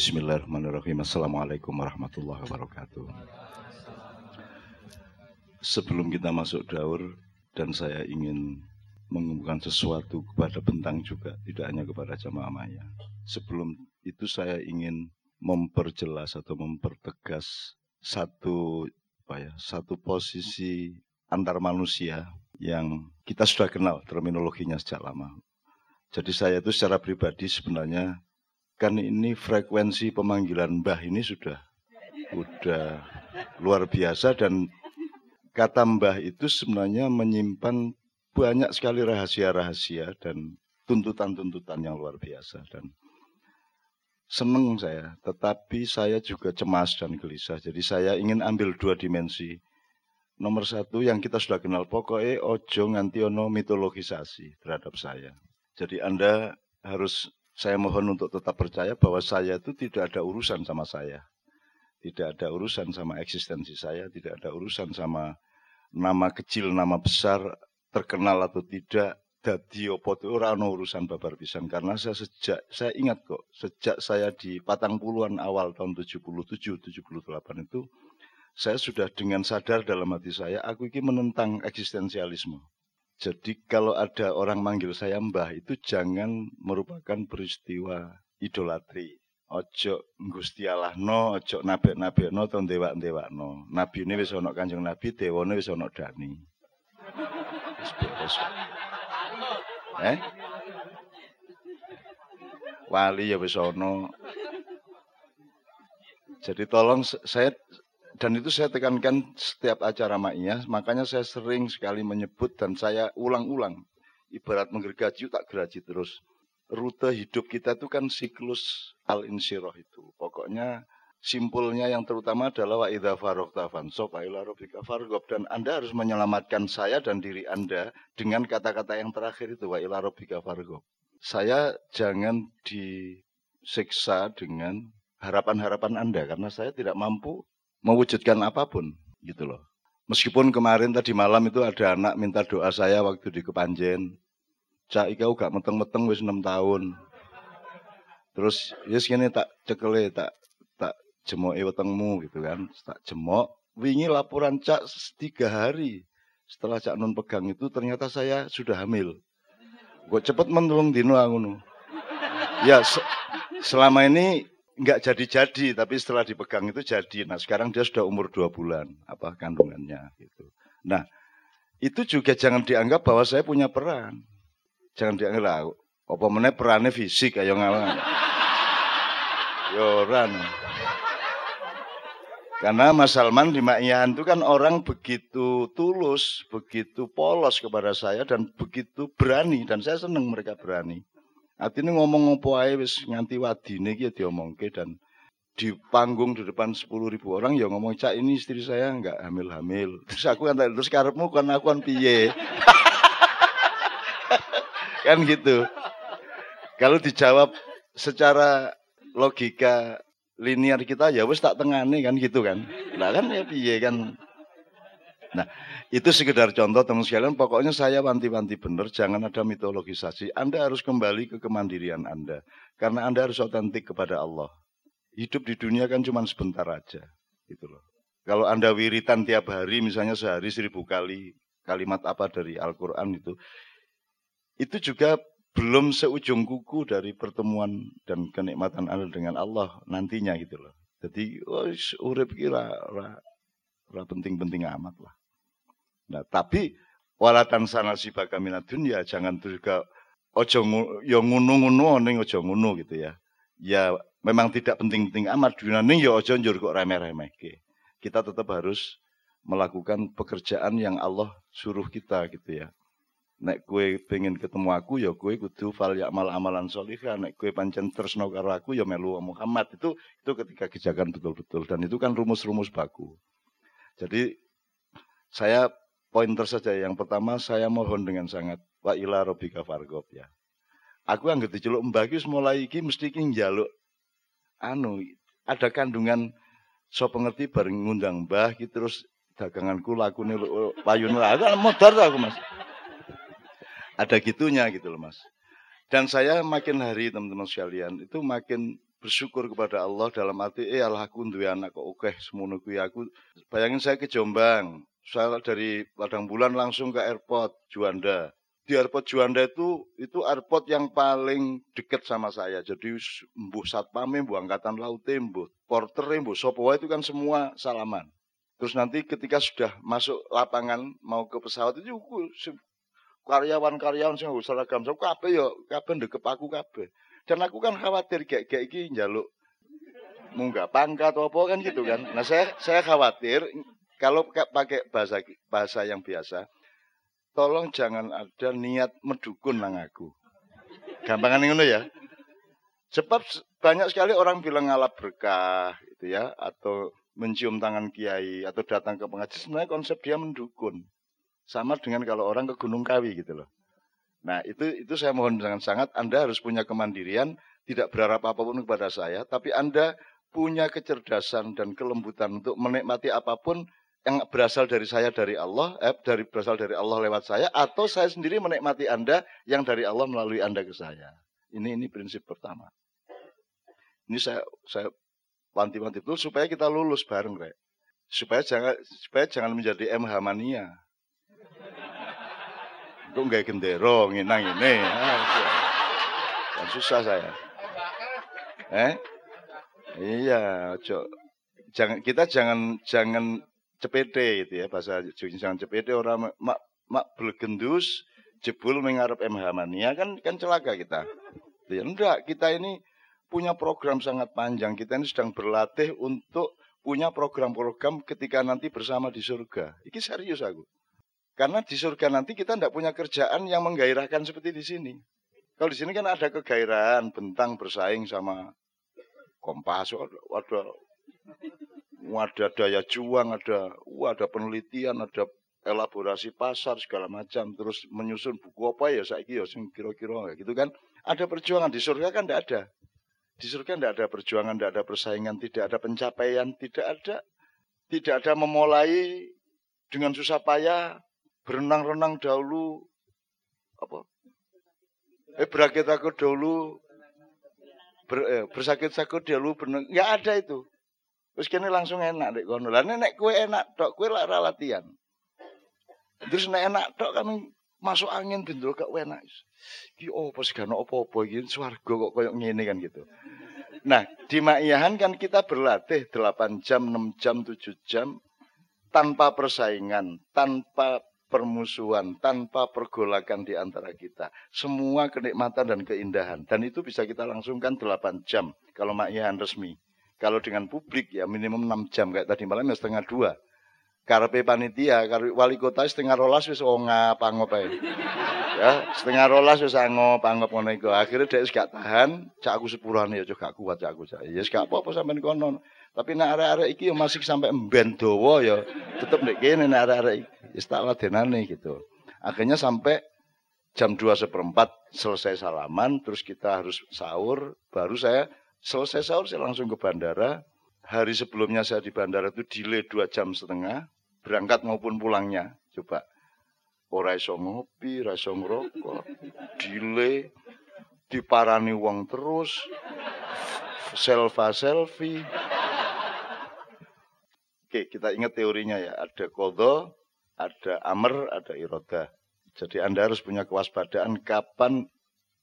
Bismillahirrahmanirrahim. Assalamualaikum warahmatullahi wabarakatuh. Sebelum kita masuk daur Dan saya ingin mengumumkan sesuatu kepada bentang juga Tidak hanya kepada jamaah maya. Sebelum itu saya ingin memperjelas atau mempertegas Satu apa ya, satu posisi antar manusia yang kita sudah kenal terminologinya sejak lama. Jadi saya itu secara pribadi sebenarnya kan ini frekuensi pemanggilan Mbah ini sudah sudah luar biasa dan kata Mbah itu sebenarnya menyimpan banyak sekali rahasia-rahasia dan tuntutan-tuntutan yang luar biasa dan seneng saya, tetapi saya juga cemas dan gelisah. Jadi saya ingin ambil dua dimensi. Nomor satu yang kita sudah kenal pokoknya ojo nganti ono mitologisasi terhadap saya. Jadi Anda harus saya mohon untuk tetap percaya bahwa saya itu tidak ada urusan sama saya. Tidak ada urusan sama eksistensi saya, tidak ada urusan sama nama kecil, nama besar, terkenal atau tidak, dadi opo itu orang urusan babar pisan karena saya sejak saya ingat kok sejak saya di patang puluhan awal tahun 77 78 itu saya sudah dengan sadar dalam hati saya aku ini menentang eksistensialisme jadi kalau ada orang manggil saya mbah itu jangan merupakan peristiwa idolatri. Ojo Gusti Allah no, ojo nabi nabi no, ton dewa dewa no. Nabi ini bisa ono kanjeng nabi, dewa ini bisa ono dani. Eh? Wali ya bisa ono. Jadi tolong saya dan itu saya tekankan setiap acara maknya, makanya saya sering sekali menyebut dan saya ulang-ulang. Ibarat menggergaji tak geraji terus. Rute hidup kita itu kan siklus al-insyirah itu. Pokoknya simpulnya yang terutama adalah wa idza faragta fansab ila rabbika dan Anda harus menyelamatkan saya dan diri Anda dengan kata-kata yang terakhir itu wa ila rabbika farghab. Saya jangan disiksa dengan harapan-harapan Anda karena saya tidak mampu mewujudkan apa pun gitu loh. Meskipun kemarin tadi malam itu ada anak minta doa saya waktu di Kepanjen. Cak ika gak meteng-meteng wis 6 tahun. Terus yes gini tak cekele tak jemok wetengmu gitu kan. Tak jemok wingi laporan Cak tiga hari setelah Cak Nun pegang itu ternyata saya sudah hamil. Gue cepet menulung dino ngono. Ya se selama ini nggak jadi-jadi, tapi setelah dipegang itu jadi. Nah sekarang dia sudah umur dua bulan, apa kandungannya gitu. Nah itu juga jangan dianggap bahwa saya punya peran. Jangan dianggap lah, apa mana perannya fisik ayo ngalang. Yoran. Karena Mas Salman di Makian itu kan orang begitu tulus, begitu polos kepada saya dan begitu berani dan saya senang mereka berani. Artinya ngomong ngopo ae wis nganti wadine iki ya diomongke dan di panggung di depan sepuluh ribu orang ya ngomong cak ini istri saya nggak hamil-hamil. Terus aku kan terus karepmu kan aku kan piye. kan gitu. Kalau dijawab secara logika linear kita ya wis tak tengane kan gitu kan. Nah kan ya piye kan. Nah, itu sekedar contoh teman sekalian. Pokoknya saya wanti-wanti benar, jangan ada mitologisasi. Anda harus kembali ke kemandirian Anda. Karena Anda harus otentik kepada Allah. Hidup di dunia kan cuma sebentar aja. Gitu loh. Kalau Anda wiritan tiap hari, misalnya sehari seribu kali kalimat apa dari Al-Quran itu, itu juga belum seujung kuku dari pertemuan dan kenikmatan Anda dengan Allah nantinya gitu loh. Jadi, oh, urip kira penting-penting amat lah. Nah, tapi walatan sana si minat dunia jangan juga ojo yo ngunu-ngunu ning ojo ngunu gitu ya. Ya memang tidak penting-penting amat dunia ning ya ojo njur kok remeh-remeh. Kita tetap harus melakukan pekerjaan yang Allah suruh kita gitu ya. Nek kue pengen ketemu aku ya kue kudu fal yakmal amalan solihah. Nek kue pancen tresno karo aku ya melu Muhammad itu itu ketika kejagaan betul-betul dan itu kan rumus-rumus baku. Jadi saya pointer saja. Yang pertama saya mohon dengan sangat wa ila robika fargob ya. Aku anggap diceluk mbak mulai iki mesti iki njaluk anu ada kandungan so pengerti bareng ngundang mbah gitu terus daganganku lakune payun lah aku modar aku mas ada gitunya gitu loh mas dan saya makin hari teman-teman sekalian itu makin bersyukur kepada Allah dalam arti eh Allah aku duwe anak kok oke semono kuwi aku bayangin saya ke Jombang saya dari Padang Bulan langsung ke airport Juanda di airport Juanda itu itu airport yang paling dekat sama saya. Jadi mbuh satpame, mbuh angkatan laut, mbuh porter, mbuh sopo itu kan semua salaman. Terus nanti ketika sudah masuk lapangan mau ke pesawat itu karyawan-karyawan sing seragam sok kabeh ya kabeh ndekep aku kabeh. Dan aku kan khawatir kayak iki njaluk munggah pangkat apa kan gitu kan. Nah saya saya khawatir kalau pakai bahasa bahasa yang biasa, tolong jangan ada niat mendukun nang aku. Gampangan ngono ya. Sebab banyak sekali orang bilang ngalap berkah gitu ya atau mencium tangan kiai atau datang ke pengajian sebenarnya konsep dia mendukun. Sama dengan kalau orang ke Gunung Kawi gitu loh. Nah, itu itu saya mohon dengan sangat Anda harus punya kemandirian, tidak berharap apa pun kepada saya, tapi Anda punya kecerdasan dan kelembutan untuk menikmati apa pun yang berasal dari saya dari Allah, eh, dari berasal dari Allah lewat saya, atau saya sendiri menikmati Anda yang dari Allah melalui Anda ke saya. Ini ini prinsip pertama. Ini saya saya wanti-wanti betul supaya kita lulus bareng, Rek. Supaya jangan supaya jangan menjadi MH mania. Kok nggak gendero nginang ini. Ah, susah saya. Eh? Iya, cok. Jangan kita jangan jangan cepete gitu ya bahasa jangan cepete orang mak mak bergendus jebul mengarap MH mania kan kan celaka kita. Ya enggak, kita ini punya program sangat panjang. Kita ini sedang berlatih untuk punya program-program ketika nanti bersama di surga. Ini serius aku. Karena di surga nanti kita tidak punya kerjaan yang menggairahkan seperti di sini. Kalau di sini kan ada kegairahan, bentang bersaing sama kompas, ada ada daya juang, ada wah, ada penelitian, ada elaborasi pasar segala macam, terus menyusun buku apa ya saya ya kira-kira gitu kan. Ada perjuangan di surga kan tidak ada. Di surga tidak ada perjuangan, tidak ada persaingan, tidak ada pencapaian, tidak ada tidak ada memulai dengan susah payah berenang-renang dahulu apa eh berakit aku dahulu ber, eh, bersakit-sakit dahulu berenang nggak ada itu Terus kene langsung enak dek kono. Lah nek kue enak tok, kue lah latihan. Terus nek enak tok kami masuk angin bendul gak enak. Ki opo segala opo-opo iki swarga kok koyo ngene kan gitu. Nah, di Ma'iyahan kan kita berlatih 8 jam, 6 jam, 7 jam tanpa persaingan, tanpa permusuhan, tanpa pergolakan di antara kita. Semua kenikmatan dan keindahan. Dan itu bisa kita langsungkan 8 jam kalau Ma'iyahan resmi. Kalau dengan publik ya minimum 6 jam kayak tadi malam ya setengah dua. Karpe panitia, karpe wali kota setengah rolas wis onga pangop. Ya, setengah rolas wis angop pangop ngono iku. Akhire dhek gak tahan, cak aku sepurane ya gak kuat cak aku. Ya gak apa-apa sampean kono. Tapi nek arek-arek iki ya masih sampai emben dawa ya tetep nek kene nek arek-arek iki tak ladenane gitu. Akhirnya sampai jam dua seperempat selesai salaman, terus kita harus sahur, baru saya Selesai sahur saya langsung ke bandara. Hari sebelumnya saya di bandara itu delay dua jam setengah. Berangkat maupun pulangnya. Coba. Ora iso ngopi, ora iso ngerokok. Delay. Diparani uang terus. Selfie selfie. Oke, kita ingat teorinya ya. Ada kodo, ada amr, ada iroda. Jadi Anda harus punya kewaspadaan kapan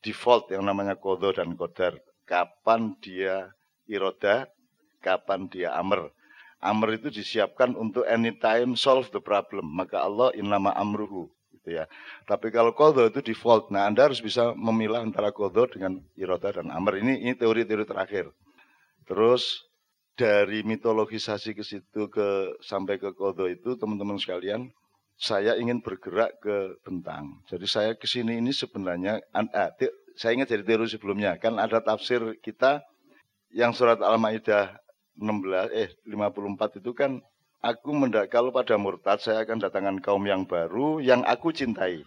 default yang namanya kodo dan kodar kapan dia iroda, kapan dia amr. Amr itu disiapkan untuk anytime solve the problem. Maka Allah innama amruhu. Gitu ya. Tapi kalau kodo itu default. Nah Anda harus bisa memilah antara kodo dengan iroda dan amr. Ini ini teori-teori terakhir. Terus dari mitologisasi ke situ ke sampai ke kodo itu teman-teman sekalian saya ingin bergerak ke bentang. Jadi saya ke sini ini sebenarnya ah, saya ingat dari teori sebelumnya kan ada tafsir kita yang surat Al-Maidah 16 eh 54 itu kan aku mendak kalau pada murtad saya akan datangkan kaum yang baru yang aku cintai.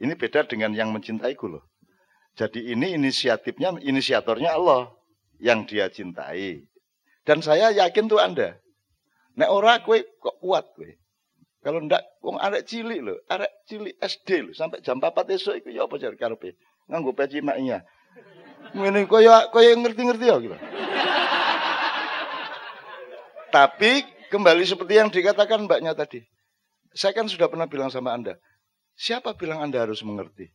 Ini beda dengan yang mencintaiku loh. Jadi ini inisiatifnya inisiatornya Allah yang dia cintai. Dan saya yakin tuh Anda. Nek ora kue kok kuat kue. Kalau ndak wong arek cilik lho, arek cilik SD lho sampai jam 4 esuk iku ya apa jar karepe? Nganggo peci maknya. Ngene koyo koyo ngerti-ngerti ya gitu. Tapi kembali seperti yang dikatakan mbaknya tadi. Saya kan sudah pernah bilang sama Anda. Siapa bilang Anda harus mengerti?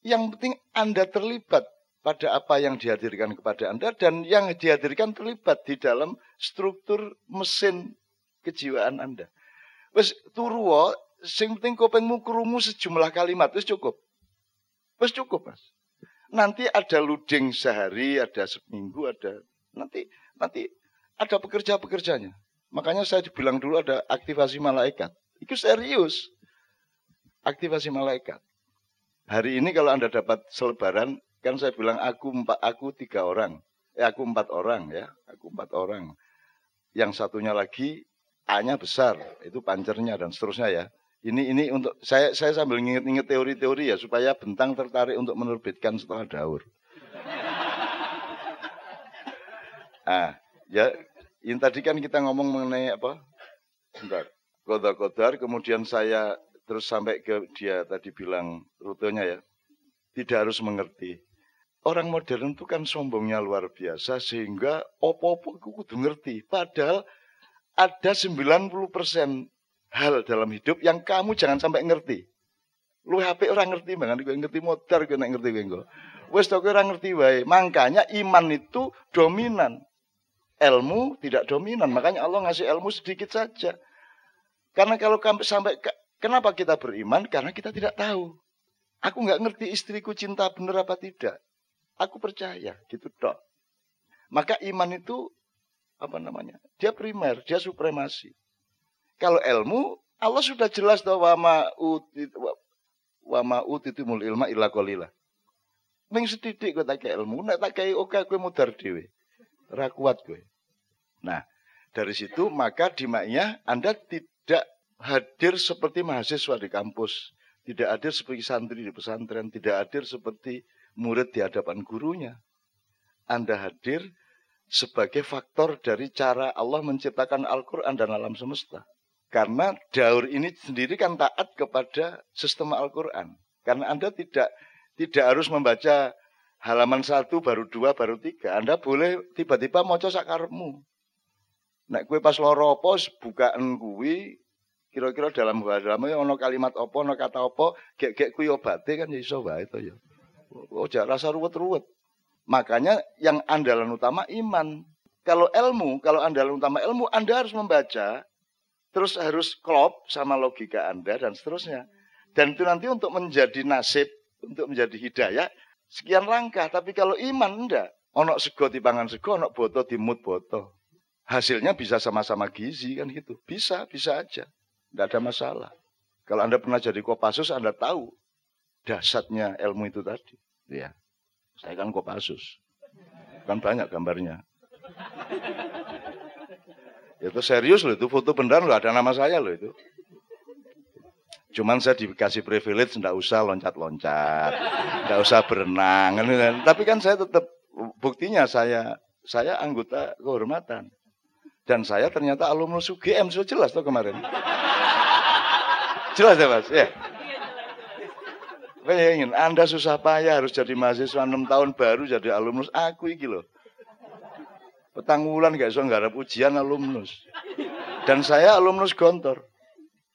Yang penting Anda terlibat pada apa yang dihadirkan kepada Anda dan yang dihadirkan terlibat di dalam struktur mesin kejiwaan Anda. Wes turu sing penting kopengmu krungu sejumlah kalimat wis cukup. Wis cukup, Mas. Nanti ada luding sehari, ada seminggu, ada nanti nanti ada pekerja-pekerjanya. Makanya saya dibilang dulu ada aktivasi malaikat. Itu serius. Aktivasi malaikat. Hari ini kalau Anda dapat selebaran, kan saya bilang aku empat, aku tiga orang. Eh aku empat orang ya, aku empat orang. Yang satunya lagi A-nya besar, itu pancernya dan seterusnya ya. Ini ini untuk saya saya sambil nginget-nginget teori-teori ya supaya bentang tertarik untuk menerbitkan setelah daur. ah, ya ini tadi kan kita ngomong mengenai apa? Bentar. Kodar-kodar, kemudian saya terus sampai ke dia tadi bilang rutenya ya. Tidak harus mengerti. Orang modern itu kan sombongnya luar biasa sehingga opo-opo kudu ngerti. Padahal ada 90% hal dalam hidup yang kamu jangan sampai ngerti. Lu HP orang ngerti banget, gue ngerti motor, gue ngerti gue Wes tau orang ngerti wae. Makanya iman itu dominan. Ilmu tidak dominan. Makanya Allah ngasih ilmu sedikit saja. Karena kalau sampai kenapa kita beriman? Karena kita tidak tahu. Aku nggak ngerti istriku cinta bener apa tidak. Aku percaya, gitu dok. Maka iman itu apa namanya? Dia primer, dia supremasi. Kalau ilmu, Allah sudah jelas bahwa utit wama utitumul ilma illa qalila. Ning setitik kowe tak ilmu, nek tak kei oke kowe mudar dhewe. Ora kuat kowe. Nah, dari situ maka di maknya Anda tidak hadir seperti mahasiswa di kampus, tidak hadir seperti santri di pesantren, tidak hadir seperti murid di hadapan gurunya. Anda hadir sebagai faktor dari cara Allah menciptakan Al-Quran dan alam semesta. Karena daur ini sendiri kan taat kepada sistem Al-Quran. Karena Anda tidak tidak harus membaca halaman satu, baru dua, baru tiga. Anda boleh tiba-tiba mau sakarmu. Nek kue pas loro apa bukaan kuwi kira-kira dalam bahasa dalam ono kalimat apa, ono kata apa, gek-gek kuwi obate kan ya iso wae to ya. Oh, rasa ruwet-ruwet. Makanya yang andalan utama iman. Kalau ilmu, kalau andalan utama ilmu, Anda harus membaca, terus harus klop sama logika Anda dan seterusnya. Dan itu nanti untuk menjadi nasib, untuk menjadi hidayah, sekian langkah. Tapi kalau iman enggak, ono sego di pangan sego, ono boto di mut boto. Hasilnya bisa sama-sama gizi kan gitu. Bisa, bisa aja. Enggak ada masalah. Kalau Anda pernah jadi kopasus, Anda tahu dasarnya ilmu itu tadi. Ya. Saya kan Kopassus. Kan banyak gambarnya. Itu serius loh, itu foto beneran loh, ada nama saya loh itu. Cuman saya dikasih privilege, tidak usah loncat-loncat, tidak usah berenang. Kan, kan. Tapi kan saya tetap, buktinya saya saya anggota kehormatan. Dan saya ternyata alumnus UGM, sudah jelas tuh kemarin. Jelas ya mas? Ya. Bayangin, Anda susah payah harus jadi mahasiswa 6 tahun baru jadi alumnus. Aku iki loh. Petang wulan gak bisa nggarap ujian alumnus. Dan saya alumnus Gontor.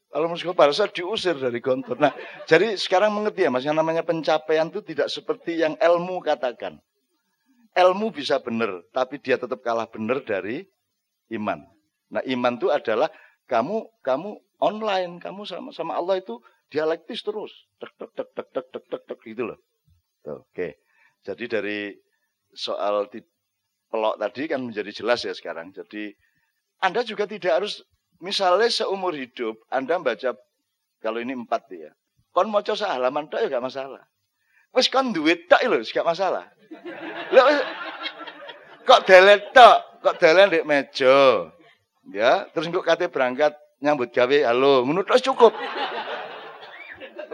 Alumnus Gontor, saat diusir dari Gontor. Nah, jadi sekarang mengerti ya mas, yang namanya pencapaian itu tidak seperti yang ilmu katakan. Ilmu bisa benar, tapi dia tetap kalah benar dari iman. Nah, iman itu adalah kamu kamu online, kamu sama sama Allah itu dialektis terus. Tek tek tek tek tek tek tek, tek gitu loh. Oke. Jadi dari soal di, pelok tadi kan menjadi jelas ya sekarang. Jadi Anda juga tidak harus misalnya seumur hidup Anda baca kalau ini empat ya. Kon mau coba halaman tak ya gak masalah. Wes kon duit tak lho, gak masalah. Loh, kok delet tak, kok delet di meja. Ya, terus kok kate berangkat nyambut gawe halo, menurut cukup.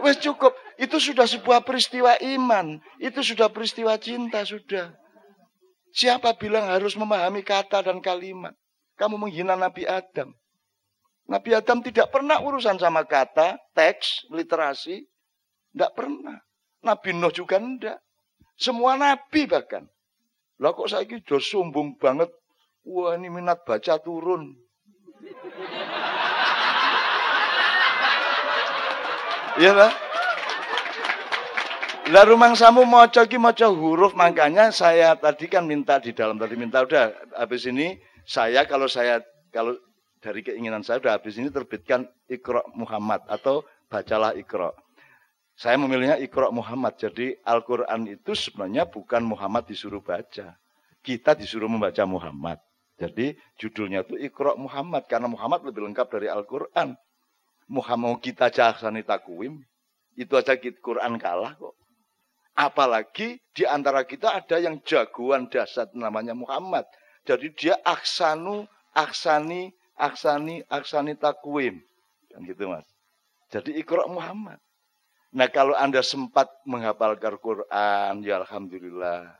Wes cukup. Itu sudah sebuah peristiwa iman. Itu sudah peristiwa cinta sudah. Siapa bilang harus memahami kata dan kalimat? Kamu menghina Nabi Adam. Nabi Adam tidak pernah urusan sama kata, teks, literasi. Tidak pernah. Nabi Nuh juga tidak. Semua nabi bahkan. Lah kok saya sudah sombong banget. Wah ini minat baca turun. Iya lah. Lah rumang samu mau ki maca huruf makanya saya tadi kan minta di dalam tadi minta udah habis ini saya kalau saya kalau dari keinginan saya udah habis ini terbitkan Iqra Muhammad atau bacalah Iqra. Saya memilihnya Iqra Muhammad. Jadi Al-Qur'an itu sebenarnya bukan Muhammad disuruh baca. Kita disuruh membaca Muhammad. Jadi judulnya itu Iqra Muhammad karena Muhammad lebih lengkap dari Al-Qur'an. Muhammad kita jahsani takwim, itu aja Quran kalah kok. Apalagi di antara kita ada yang jagoan dasar namanya Muhammad. Jadi dia aksanu, aksani, aksani, aksani takwim. Kan gitu mas. Jadi ikro Muhammad. Nah kalau anda sempat menghafalkan Quran, ya Alhamdulillah.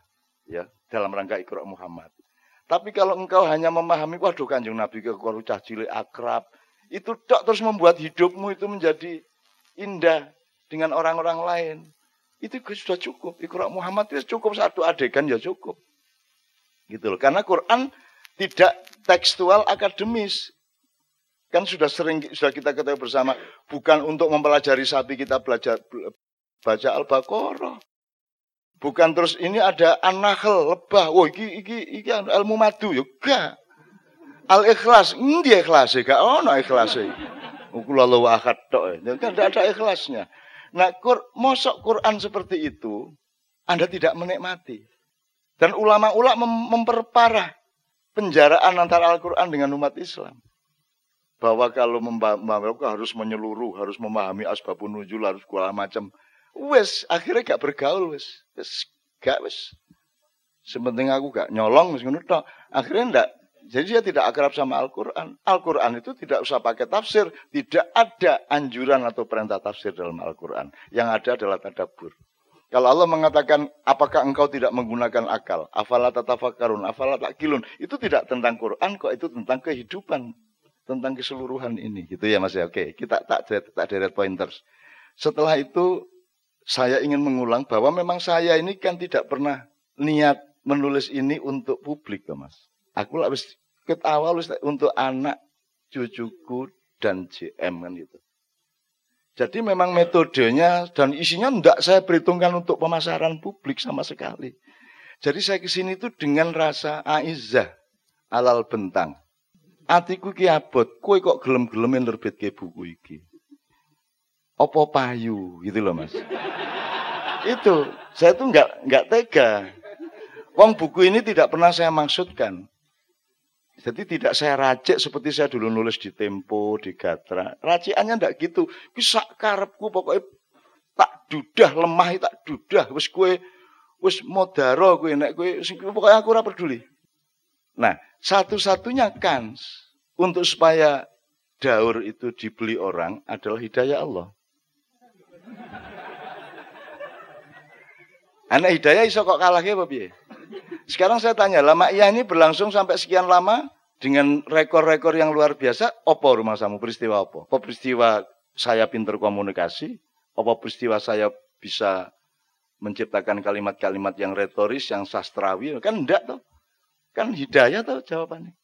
ya Dalam rangka ikro Muhammad. Tapi kalau engkau hanya memahami, waduh kanjeng Nabi ke cilik akrab, itu tak terus membuat hidupmu itu menjadi indah dengan orang-orang lain. Itu sudah cukup. Iqra Muhammad itu cukup satu adegan ya cukup. Gitu loh. Karena Quran tidak tekstual akademis. Kan sudah sering sudah kita ketahui bersama bukan untuk mempelajari sapi kita belajar baca Al-Baqarah. Bukan terus ini ada an-nahl, lebah. Wah, iki iki iki ilmu madu ya Al ikhlas, ini ikhlas gak ono ikhlas e. Kula lalu akad tok. E. Kan tidak ada ikhlasnya. Nah, kur, mosok Quran seperti itu, Anda tidak menikmati. Dan ulama-ulama mem memperparah penjaraan antara Al-Quran dengan umat Islam. Bahwa kalau membaca harus menyeluruh, harus memahami asbabun nuzul, harus segala macam. Wes, akhirnya gak bergaul, wes. Wes, gak wes. Sepenting aku gak nyolong, wes Akhirnya ndak jadi dia tidak akrab sama Al-Quran. Al-Quran itu tidak usah pakai tafsir. Tidak ada anjuran atau perintah tafsir dalam Al-Quran. Yang ada adalah tadabur. Kalau Allah mengatakan, apakah engkau tidak menggunakan akal? Afala tatafakarun, afala takilun. Itu tidak tentang Quran kok, itu tentang kehidupan. Tentang keseluruhan ini. Gitu ya Mas ya. Oke, kita tak, tak deret pointers. Setelah itu, saya ingin mengulang bahwa memang saya ini kan tidak pernah niat menulis ini untuk publik, Mas. Aku lah ket awal untuk anak cucuku dan JM kan gitu. Jadi memang metodenya dan isinya tidak saya perhitungkan untuk pemasaran publik sama sekali. Jadi saya ke sini itu dengan rasa aizah alal bentang. Atiku ki abot, kue kok gelem-gelem yang terbit ke buku iki. Opo payu gitu loh mas. itu saya tuh nggak nggak tega. Wong buku ini tidak pernah saya maksudkan. Jadi tidak saya racik seperti saya dulu nulis di Tempo, di Gatra. Racikannya ndak gitu. Bisa karepku pokoknya tak dudah lemah tak dudah wis kue wis modaro kue nek kue pokoknya aku ora peduli. Nah, satu-satunya kans untuk supaya daur itu dibeli orang adalah hidayah Allah. Anak hidayah iso kok kalah ya Bapak sekarang saya tanya, lama iya ini berlangsung sampai sekian lama dengan rekor-rekor yang luar biasa, apa rumah samu peristiwa apa? Apa peristiwa saya pinter komunikasi? Apa peristiwa saya bisa menciptakan kalimat-kalimat yang retoris, yang sastrawi? Kan enggak tuh. Kan hidayah tuh jawabannya.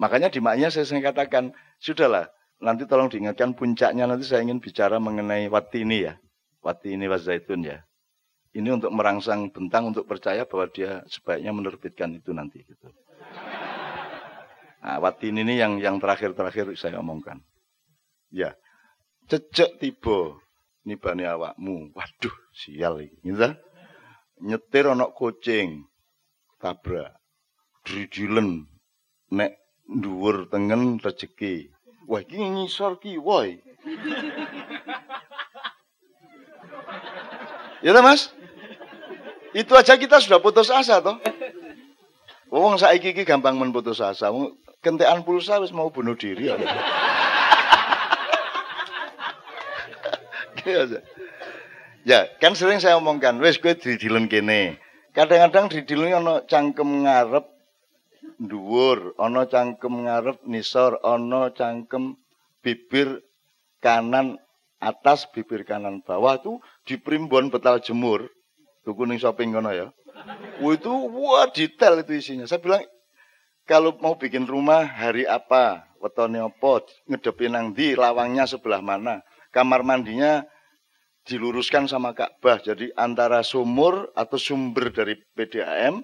Makanya di maknya saya sering katakan, sudahlah, nanti tolong diingatkan puncaknya nanti saya ingin bicara mengenai wati ini ya. Wati ini wazaitun ya. Ini untuk merangsang bentang untuk percaya bahwa dia sebaiknya menerbitkan itu nanti gitu. Nah, watin ini yang yang terakhir-terakhir saya omongkan. Ya. Cecek tiba nibane awakmu. Waduh, sial iki. Gitu. Nyetir ana kucing tabrak. Drijilen nek dhuwur tengen rezeki. Wah, iki ngisor ki, woi. Ya Mas? Itu aja kita sudah putus asa toh. Wong saiki iki gampang men putus asa. Kentekan pulsa wis mau bunuh diri ya. ya, kan sering saya omongkan, wis kowe didilen kene. kadang-kadang di dilungi ono cangkem ngarep dhuwur, ono cangkem ngarep nisor, ono cangkem bibir kanan atas, bibir kanan bawah tuh di primbon betal jemur. Tuh kuning shopping kono ya. Wah itu wah detail itu isinya. Saya bilang kalau mau bikin rumah hari apa, wetone opo, ngedepin nang di, lawangnya sebelah mana, kamar mandinya diluruskan sama Ka'bah. Jadi antara sumur atau sumber dari PDAM,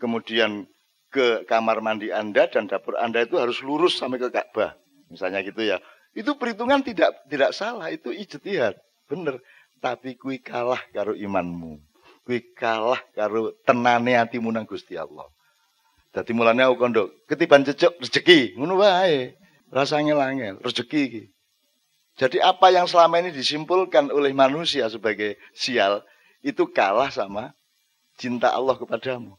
kemudian ke kamar mandi Anda dan dapur Anda itu harus lurus sampai ke Ka'bah. Misalnya gitu ya. Itu perhitungan tidak tidak salah, itu ijtihad. Bener. Tapi kui kalah karo imanmu. Kui kalah karo tenane hatimu nang Gusti Allah. Dadi mulane aku kondo, ketiban cecok rezeki, ngono wae. Rasanya langel, rezeki iki. Jadi apa yang selama ini disimpulkan oleh manusia sebagai sial itu kalah sama cinta Allah kepadamu.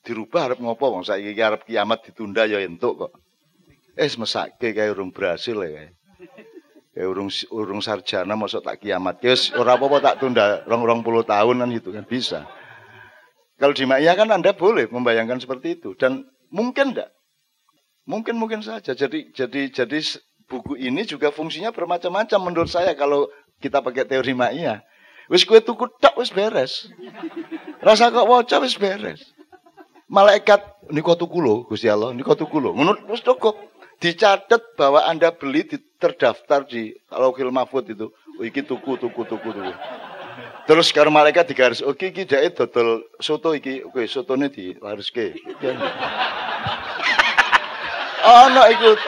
dirubah harap ngopo wong saiki harap kiamat ditunda ya entuk kok. Eh mesake kayak urung berhasil ya Kayak urung urung sarjana masuk tak kiamat. Yes, ora apa-apa tak tunda rong-rong puluh tahun kan gitu kan bisa. Kalau di Ma'iyah kan Anda boleh membayangkan seperti itu dan mungkin enggak. Mungkin mungkin saja. Jadi jadi jadi buku ini juga fungsinya bermacam-macam menurut saya kalau kita pakai teori Ma'iyah. Wis kue tuku tak wis beres. Rasa kok waca wis beres. Malaikat niko tuku lo, Gusti Allah, niko tuku lo. Menurut wis cukup. Dicatat bahwa Anda beli terdaftar di Lauhil Mahfud itu. Oh, iki tuku tuku tuku tuku. Terus sekarang malaikat digaris, oke oh, iki jahit dodol soto iki, oke sotone di ke. oh no ikut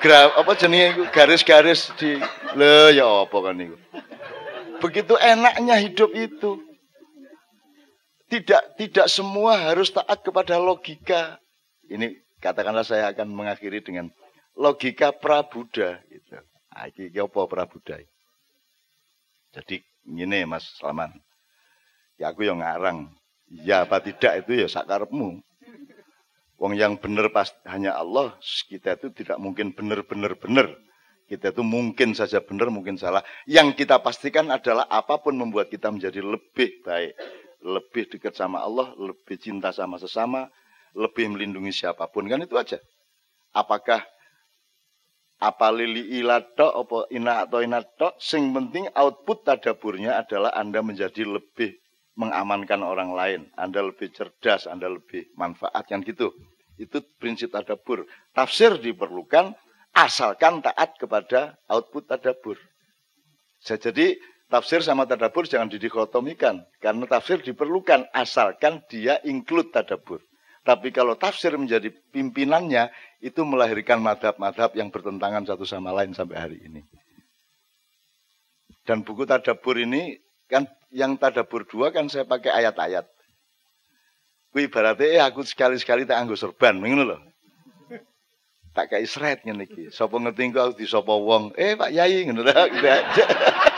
gra apa jenenge garis-garis di le ya apa kan itu. Begitu enaknya hidup itu. Tidak tidak semua harus taat kepada logika. Ini katakanlah saya akan mengakhiri dengan logika prabuddha gitu. Ah, iki apa prabuddha? Jadi Gini Mas Salman. Ya aku yang ngarang. Ya apa tidak itu ya sakarepmu. Wong yang benar pas hanya Allah, kita itu tidak mungkin benar-benar benar. Kita itu mungkin saja benar, mungkin salah. Yang kita pastikan adalah apa pun membuat kita menjadi lebih baik, lebih dekat sama Allah, lebih cinta sama sesama, lebih melindungi siapa pun kan itu aja. Apakah apa lili ilato apa ina atau sing penting output tadaburnya adalah Anda menjadi lebih mengamankan orang lain Anda lebih cerdas Anda lebih manfaat yang gitu. Itu prinsip tadabur. Tafsir diperlukan asalkan taat kepada output tadabur. Jadi tafsir sama tadabur jangan didikotomikan karena tafsir diperlukan asalkan dia include tadabur tapi kalau tafsir menjadi pimpinannya, itu melahirkan madhab-madhab yang bertentangan satu sama lain sampai hari ini. Dan buku Tadabur ini, kan yang Tadabur dua kan saya pakai ayat-ayat. Kui ibaratnya eh, aku sekali-sekali tak anggo serban, ngono loh. Tak kayak isret ngene iki. Sapa ngerti aku di sapa wong, eh Pak Yai ngono aja.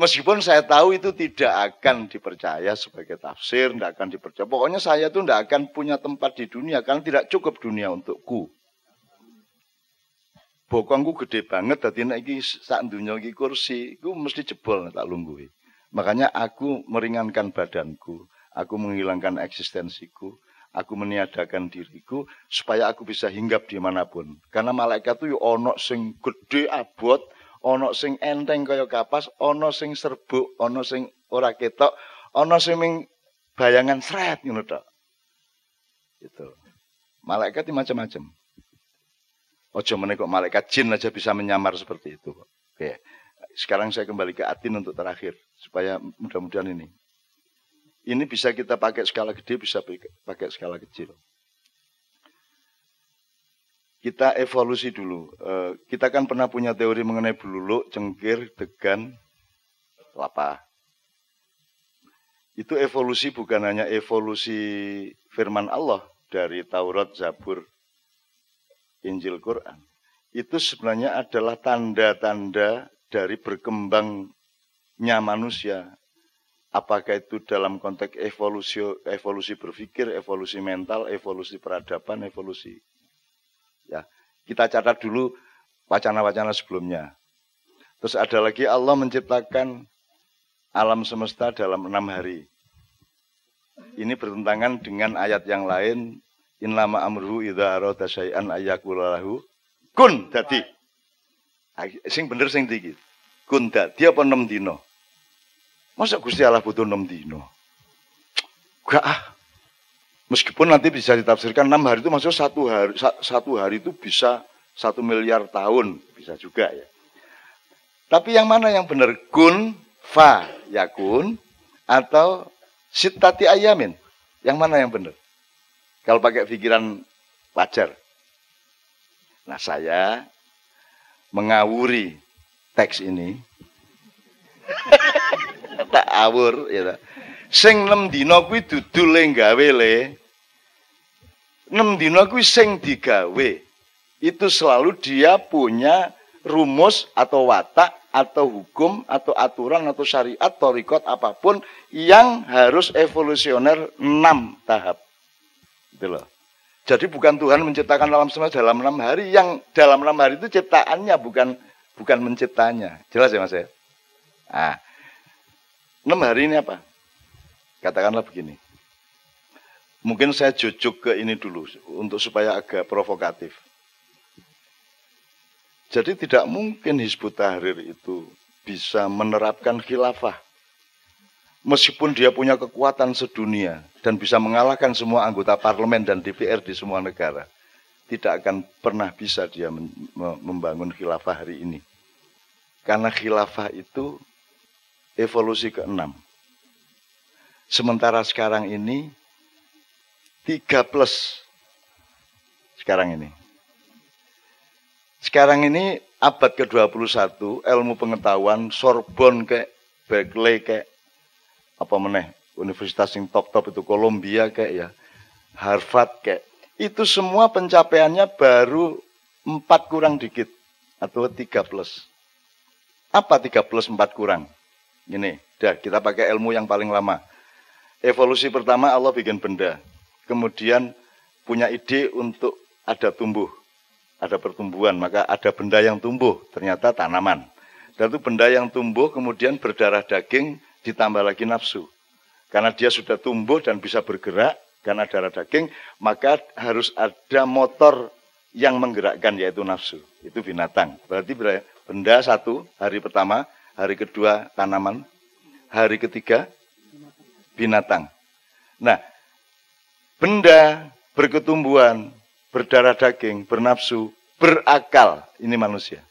Meskipun saya tahu itu tidak akan dipercaya sebagai tafsir, tidak akan dipercaya. Pokoknya saya itu tidak akan punya tempat di dunia karena tidak cukup dunia untukku. Bokongku gede banget, nek iki sak dunia iki kursi, aku mesti jebol tak lungguhi. Makanya aku meringankan badanku, aku menghilangkan eksistensiku, aku meniadakan diriku supaya aku bisa hinggap di mana pun. Karena malaikat itu ono sing gede abot, ana sing enteng kaya kapas, ana sing serbuk, ana sing ora ketok, ana sing bayangan sret ngono tok. Itu. Malaikat macam-macam. Ojo meneh kok malaikat jin aja bisa menyamar seperti itu. Oke. Sekarang saya kembali ke Atin untuk terakhir supaya mudah-mudahan ini. Ini bisa kita pakai skala gede, bisa pakai skala kecil kita evolusi dulu. Uh, kita kan pernah punya teori mengenai beluluk, cengkir, degan, lapa. Itu evolusi bukan hanya evolusi firman Allah dari Taurat, Zabur, Injil, Quran. Itu sebenarnya adalah tanda-tanda dari berkembangnya manusia. Apakah itu dalam konteks evolusi, evolusi berpikir, evolusi mental, evolusi peradaban, evolusi Ya, kita catat dulu wacana-wacana sebelumnya. Terus ada lagi Allah menciptakan alam semesta dalam enam hari. Ini bertentangan dengan ayat yang lain. In lama amruhu idha arada syai'an ayyakulalahu kun dadi. Sing bener sing dikit. Kun dadi apa enam dino? Masa Gusti Allah butuh enam dino? Gak ah. Meskipun nanti bisa ditafsirkan enam hari itu maksudnya satu hari satu hari itu bisa satu miliar tahun bisa juga ya. Tapi yang mana yang benar? Kun fa yakun atau sitati ayamin? Yang mana yang benar? Kalau pakai pikiran wajar. Nah saya mengawuri teks ini. tak awur ya. Sing nem dina kuwi dudu le le. Nem dina kuwi sing digawe. Itu selalu dia punya rumus atau watak atau hukum atau aturan atau syariat torikot apa pun yang harus evolusioner enam tahap. Gitu loh. Jadi bukan Tuhan menciptakan alam semesta dalam enam hari, yang dalam enam hari itu ciptaannya bukan bukan menciptanya. Jelas ya mas ya? Nah, enam hari ini apa? Katakanlah begini. Mungkin saya jujuk ke ini dulu untuk supaya agak provokatif. Jadi tidak mungkin Hizbut Tahrir itu bisa menerapkan khilafah. Meskipun dia punya kekuatan sedunia dan bisa mengalahkan semua anggota parlemen dan DPR di semua negara. Tidak akan pernah bisa dia membangun khilafah hari ini. Karena khilafah itu evolusi keenam. Sementara sekarang ini tiga plus sekarang ini sekarang ini abad ke-21, ilmu pengetahuan, Sorbonne kayak Berkeley kayak apa meneh, universitas yang top-top itu Columbia kayak ya, Harvard kayak itu semua pencapaiannya baru empat kurang dikit atau tiga plus. Apa tiga plus empat kurang? Ini, dah kita pakai ilmu yang paling lama. Evolusi pertama Allah bikin benda, kemudian punya ide untuk ada tumbuh ada pertumbuhan, maka ada benda yang tumbuh, ternyata tanaman. Dan itu benda yang tumbuh kemudian berdarah daging ditambah lagi nafsu. Karena dia sudah tumbuh dan bisa bergerak karena darah daging, maka harus ada motor yang menggerakkan yaitu nafsu. Itu binatang. Berarti benda satu hari pertama, hari kedua tanaman, hari ketiga binatang. Nah, benda berketumbuhan, berdarah daging, bernafsu, berakal. Ini manusia.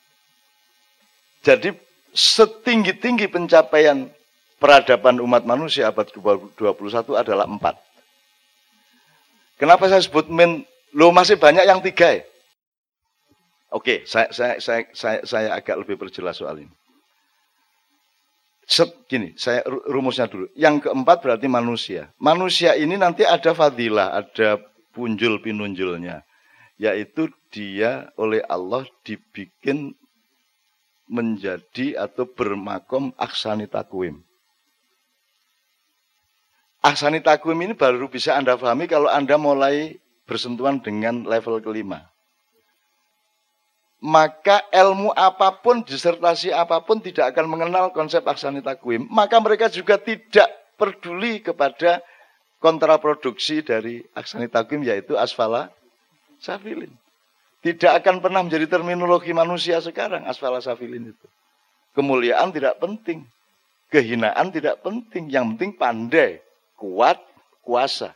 Jadi setinggi-tinggi pencapaian peradaban umat manusia abad ke-21 adalah empat. Kenapa saya sebut min? Lo masih banyak yang tiga ya? Oke, saya, saya, saya, saya, saya agak lebih perjelas soal ini. Gini, saya rumusnya dulu. Yang keempat berarti manusia. Manusia ini nanti ada fadilah, ada punjul pinunjulnya yaitu dia oleh Allah dibikin menjadi atau bermakom aksani takwim. Aksani takwim ini baru bisa Anda pahami kalau Anda mulai bersentuhan dengan level kelima. Maka ilmu apa pun, disertasi apa pun tidak akan mengenal konsep aksani takwim. Maka mereka juga tidak peduli kepada kontraproduksi dari aksani takwim yaitu asfala safilin. Tidak akan pernah menjadi terminologi manusia sekarang asfala safilin itu. Kemuliaan tidak penting. Kehinaan tidak penting. Yang penting pandai, kuat, kuasa.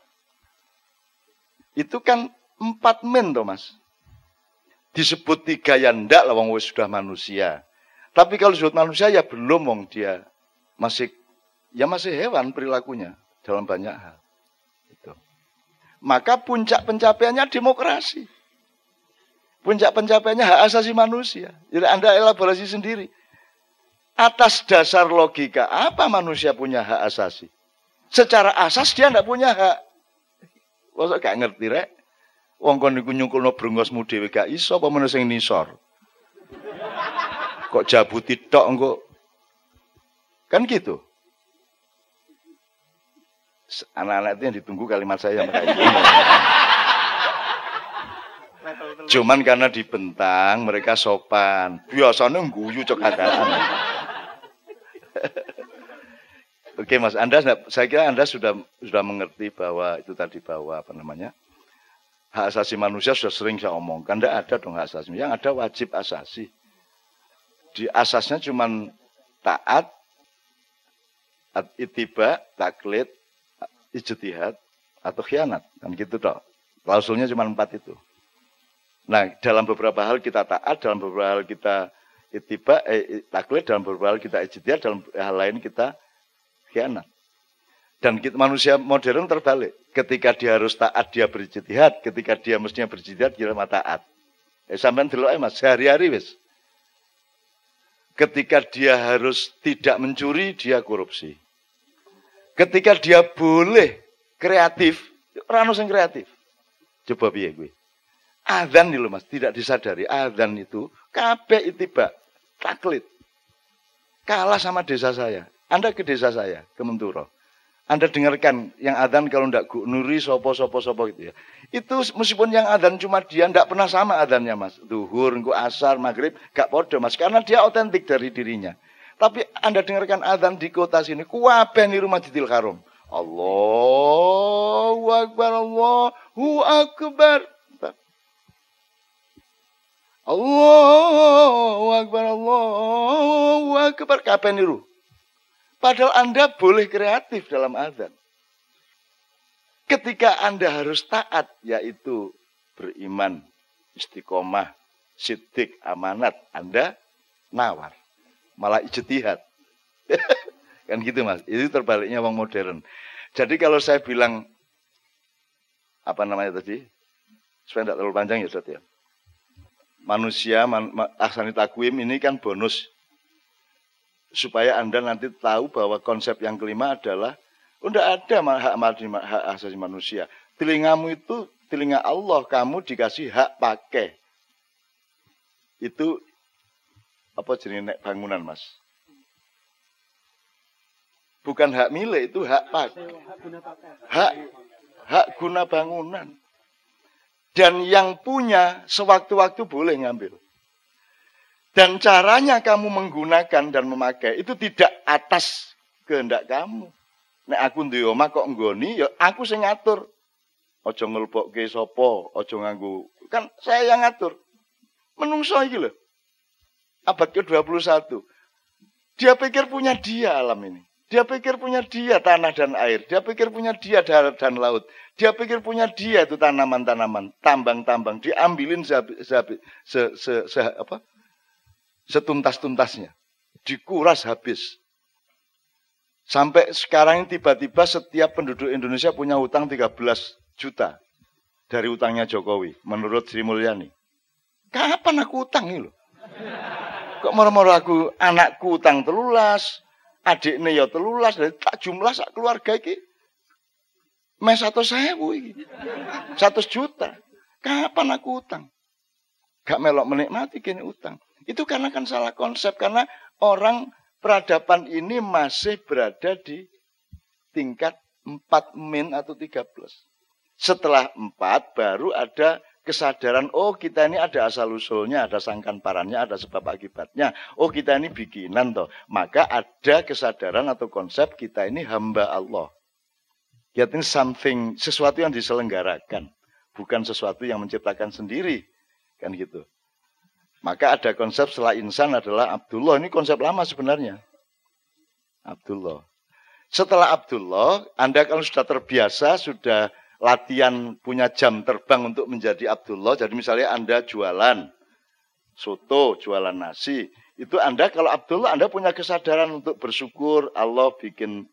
Itu kan empat men Thomas. Disebut tiga ya ndak lah wong sudah manusia. Tapi kalau disebut manusia ya belum wong dia masih ya masih hewan perilakunya dalam banyak hal maka puncak pencapaiannya demokrasi. Puncak pencapaiannya hak asasi manusia. Jadi Anda elaborasi sendiri. Atas dasar logika, apa manusia punya hak asasi? Secara asas dia tidak punya hak. Masa gak ngerti rek? Wong kon niku nyungkulno brengosmu dhewe gak iso apa meneh sing nisor. Kok jabuti tok engko. Kan gitu anak-anak itu yang ditunggu kalimat saya mereka. Cuman karena dibentang mereka sopan. Biasanya guyu cok Oke Mas, Anda saya kira Anda sudah sudah mengerti bahwa itu tadi bahwa apa namanya? Hak asasi manusia sudah sering saya omongkan, tidak ada dong hak asasi. Yang ada wajib asasi. Di asasnya cuma taat, itiba, taklid, ijtihad, atau khianat. Kan gitu toh. Klausulnya cuma empat itu. Nah, dalam beberapa hal kita taat, dalam beberapa hal kita itiba, eh, taklid, dalam beberapa hal kita ijtihad, dalam hal lain kita khianat. Dan kita, manusia modern terbalik. Ketika dia harus taat, dia berjihad. Ketika dia mestinya berjihad, dia mah taat. Eh, sampai dulu eh mas, sehari-hari wis. Ketika dia harus tidak mencuri, dia korupsi. Ketika dia boleh kreatif, orang yang kreatif. Coba biar gue. Adzan nih loh mas, tidak disadari. Adzan itu kabeh itibak, taklid. Kalah sama desa saya. Anda ke desa saya, ke Menturo. Anda dengarkan yang adan kalau ndak nuri sopo sopo sopo gitu ya. Itu meskipun yang adan cuma dia ndak pernah sama adannya mas. Duhur, ngu asar, maghrib, gak podo mas. Karena dia otentik dari dirinya. Tapi Anda dengarkan adan di kota sini, kuapen di rumah Jidil Haram. Allahu Akbar, Allahu Akbar. Allahu Akbar, Allahu Akbar. Kapan niru? Padahal Anda boleh kreatif dalam azan. Ketika Anda harus taat, yaitu beriman, istiqomah, sidik, amanat, Anda nawar. Malah ijtihad. kan gitu mas. Itu terbaliknya orang modern. Jadi kalau saya bilang, apa namanya tadi? Supaya tidak terlalu panjang ya Ustaz ya. Manusia, man, Takwim ini kan bonus supaya Anda nanti tahu bahwa konsep yang kelima adalah oh, ada hak, hak asasi manusia. Telingamu itu telinga Allah, kamu dikasih hak pakai. Itu apa jenis bangunan, Mas? Bukan hak milik, itu hak pakai. Hak hak guna bangunan. Dan yang punya sewaktu-waktu boleh ngambil. Dan caranya kamu menggunakan dan memakai itu tidak atas kehendak kamu. Nek aku duwe omah kok nggoni ya aku sing ngatur. Aja ngelbokke sapa, aja nganggo. Kan saya yang ngatur. Menungso iki lho. Abad ke-21. Dia pikir punya dia alam ini. Dia pikir punya dia tanah dan air. Dia pikir punya dia darat dan laut. Dia pikir punya dia itu tanaman-tanaman, tambang-tambang. Diambilin se, se, se, se, se apa? Setuntas-tuntasnya. Dikuras habis. Sampai sekarang tiba-tiba setiap penduduk Indonesia punya utang 13 juta dari utangnya Jokowi, menurut Sri Mulyani. Kapan aku utang ini loh? Kok moro-moro aku anakku utang telulas, adiknya ya telulas, dari tak jumlah sak keluarga ini. Mes satu sewu ini. Satu juta. Kapan aku utang? Gak melok menikmati kini utang. Itu karena kan salah konsep karena orang peradaban ini masih berada di tingkat 4 min atau 3 plus. Setelah 4 baru ada kesadaran, oh kita ini ada asal usulnya, ada sangkan parannya, ada sebab akibatnya. Oh kita ini bikinan toh. Maka ada kesadaran atau konsep kita ini hamba Allah. Ini something, sesuatu yang diselenggarakan. Bukan sesuatu yang menciptakan sendiri. Kan gitu. Maka ada konsep setelah insan adalah Abdullah. Ini konsep lama sebenarnya. Abdullah. Setelah Abdullah, Anda kalau sudah terbiasa, sudah latihan punya jam terbang untuk menjadi Abdullah. Jadi misalnya Anda jualan soto, jualan nasi. Itu Anda kalau Abdullah, Anda punya kesadaran untuk bersyukur. Allah bikin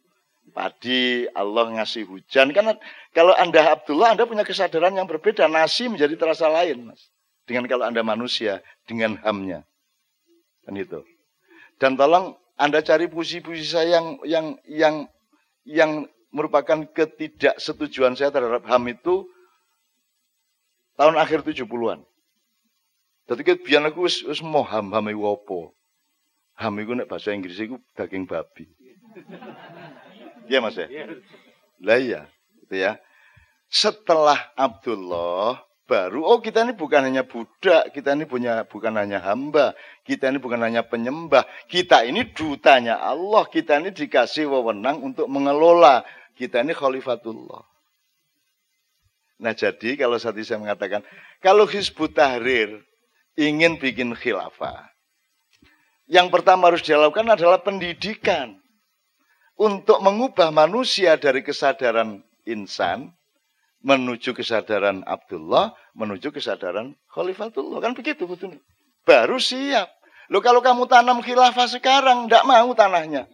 padi, Allah ngasih hujan. Karena kalau Anda Abdullah, Anda punya kesadaran yang berbeda. Nasi menjadi terasa lain, Mas dengan kalau Anda manusia, dengan hamnya. Kan itu. Dan tolong Anda cari puisi-puisi saya yang yang yang yang merupakan ketidaksetujuan saya terhadap HAM itu tahun akhir 70-an. Jadi kan biar aku wis, wis mau HAM HAM itu apa? HAM itu nek bahasa Inggris itu daging babi. Iya Mas ya? Lah iya, itu ya. Setelah Abdullah baru, oh kita ini bukan hanya budak, kita ini punya bukan hanya hamba, kita ini bukan hanya penyembah, kita ini dutanya Allah, kita ini dikasih wewenang untuk mengelola, kita ini khalifatullah. Nah jadi kalau saat ini saya mengatakan, kalau Hizbut Tahrir ingin bikin khilafah, yang pertama harus dilakukan adalah pendidikan. Untuk mengubah manusia dari kesadaran insan menuju kesadaran Abdullah, menuju kesadaran Khalifatullah. Kan begitu betul. Baru siap. Lo kalau kamu tanam khilafah sekarang, tidak mau tanahnya.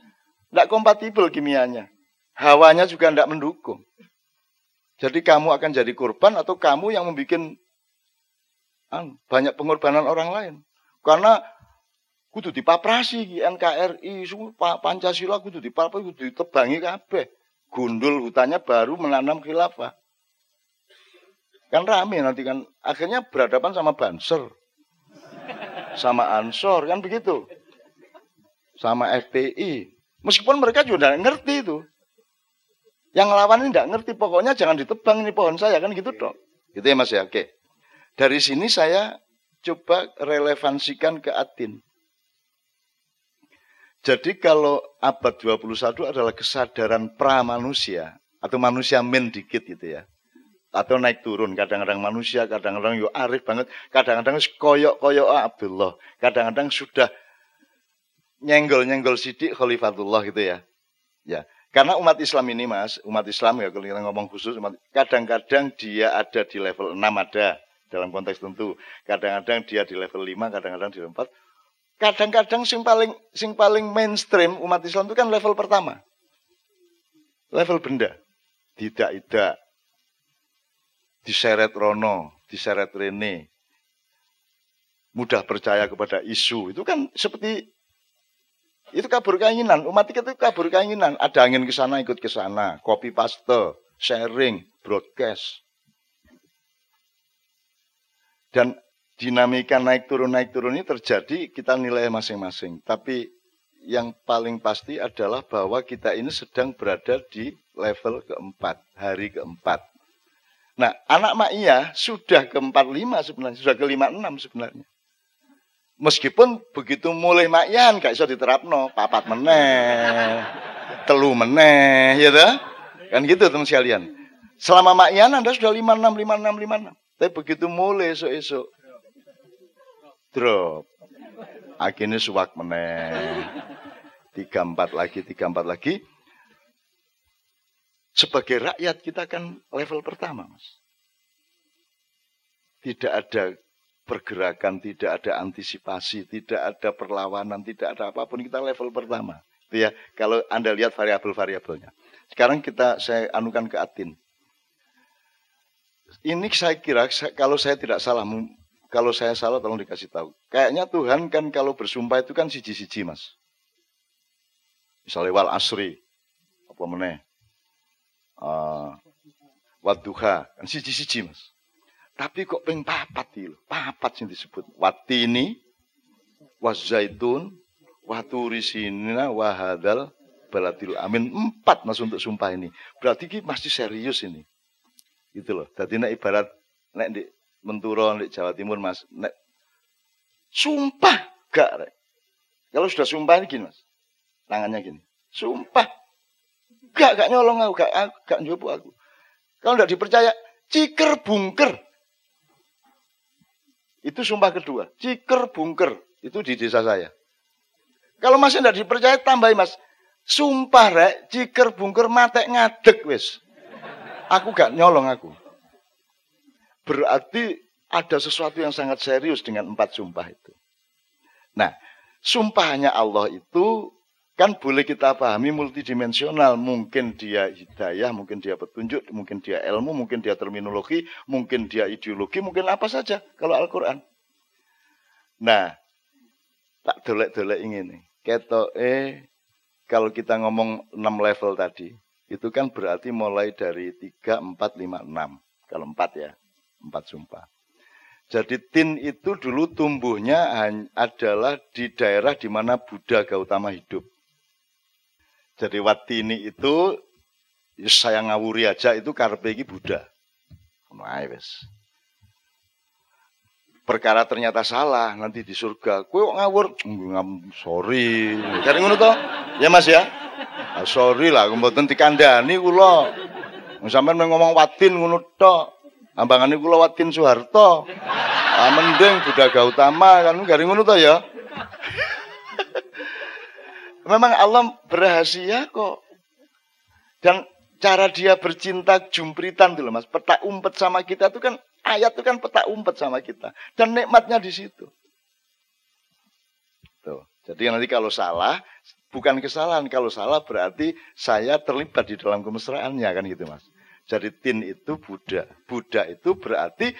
Tidak kompatibel kimianya. Hawanya juga tidak mendukung. Jadi kamu akan jadi korban atau kamu yang membuat banyak pengorbanan orang lain. Karena kudu dipaprasi NKRI, Pancasila kudu dipaprasi, kudu ditebangi kabeh. Gundul hutannya baru menanam khilafah. Kan rame nanti kan. Akhirnya berhadapan sama Banser. Sama Ansor, kan begitu. Sama FPI. Meskipun mereka juga ngerti itu. Yang lawan ini tidak ngerti. Pokoknya jangan ditebang ini pohon saya. Kan gitu dong. Gitu ya mas ya. Oke. Dari sini saya coba relevansikan ke Atin. Jadi kalau abad 21 adalah kesadaran pra manusia atau manusia men dikit gitu ya atau naik turun. Kadang-kadang manusia, kadang-kadang yo arif banget, kadang-kadang koyok-koyok Abdullah, kadang-kadang sudah nyenggol-nyenggol sidik Khalifatullah gitu ya. Ya, karena umat Islam ini Mas, umat Islam ya kalau kita ngomong khusus kadang-kadang dia ada di level 6 ada dalam konteks tentu. Kadang-kadang dia di level 5, kadang-kadang di level 4. Kadang-kadang sing paling sing paling mainstream umat Islam itu kan level pertama. Level benda. Tidak, tidak diseret Rono, diseret Rene, mudah percaya kepada isu. Itu kan seperti itu kabur keinginan. Umat itu kabur keinginan. Ada angin ke sana ikut ke sana, copy paste, sharing, broadcast. Dan dinamika naik turun naik turun ini terjadi kita nilai masing-masing. Tapi yang paling pasti adalah bahwa kita ini sedang berada di level keempat, hari keempat. Nah, anak Ma'iyah sudah ke 45 sebenarnya, sudah ke 56 sebenarnya. Meskipun begitu mulai Ma'iyah gak bisa diterapno, papat meneh, telu meneh, ya dah? Kan gitu teman sekalian. Selama Ma'iyah Anda sudah 56, 56, 56. Tapi begitu mulai esok-esok, drop. Akhirnya suwak meneh. Tiga empat lagi, tiga empat lagi sebagai rakyat kita kan level pertama, Mas. Tidak ada pergerakan, tidak ada antisipasi, tidak ada perlawanan, tidak ada apa pun. Kita level pertama. Itu ya, kalau Anda lihat variabel-variabelnya. Sekarang kita saya anukan ke Atin. Ini saya kira kalau saya tidak salah, kalau saya salah tolong dikasih tahu. Kayaknya Tuhan kan kalau bersumpah itu kan siji-siji, Mas. Misalnya wal asri, apa meneh, uh, waduha kan siji-siji Mas. Tapi kok ping papat iki lho. Papat sing disebut. Watini wazaitun waturi sinina wahadal baladil amin. Empat Mas untuk sumpah ini. Berarti ini masih serius ini. Gitu loh. Jadi nek ibarat nek di Menturo di Jawa Timur Mas, nek sumpah gak. Kalau sudah sumpah ini gini Mas. Tangannya gini. Sumpah Gak, gak nyolong aku, gak, gak nyoba aku. Kalau tidak dipercaya, ciker bungker. Itu sumpah kedua. Ciker bungker. Itu di desa saya. Kalau masih tidak dipercaya, tambahin mas. Sumpah rek, ciker bungker mate ngadek wis. Aku gak nyolong aku. Berarti ada sesuatu yang sangat serius dengan empat sumpah itu. Nah, sumpahnya Allah itu Kan boleh kita pahami multidimensional. Mungkin dia hidayah, mungkin dia petunjuk, mungkin dia ilmu, mungkin dia terminologi, mungkin dia ideologi, mungkin apa saja kalau Al-Quran. Nah, tak dolek-dolek ini. Keto eh, kalau kita ngomong 6 level tadi, itu kan berarti mulai dari 3, 4, 5, 6. Kalau 4 ya, 4 sumpah. Jadi tin itu dulu tumbuhnya adalah di daerah di mana Buddha Gautama hidup. Jadi watini itu ya saya ngawuri aja itu karpe iki Buddha. Nah, wis. perkara ternyata salah nanti di surga. Kue ngawur, ngam sorry. Cari ngono toh? Ya Mas ya. Ah, sorry lah, mboten dikandani kula. Sampeyan ngomong watin ngono tok. Ambangane kula watin Soeharto. Ah, mending Budaga Utama kan garing ngono toh ya. Memang Allah berhasil kok. Dan cara dia bercinta jumpritan dulu mas. Peta umpet sama kita itu kan ayat itu kan peta umpet sama kita. Dan nikmatnya di situ. Tuh. Jadi nanti kalau salah, bukan kesalahan. Kalau salah berarti saya terlibat di dalam kemesraannya kan gitu mas. Jadi tin itu Buddha. Buddha itu berarti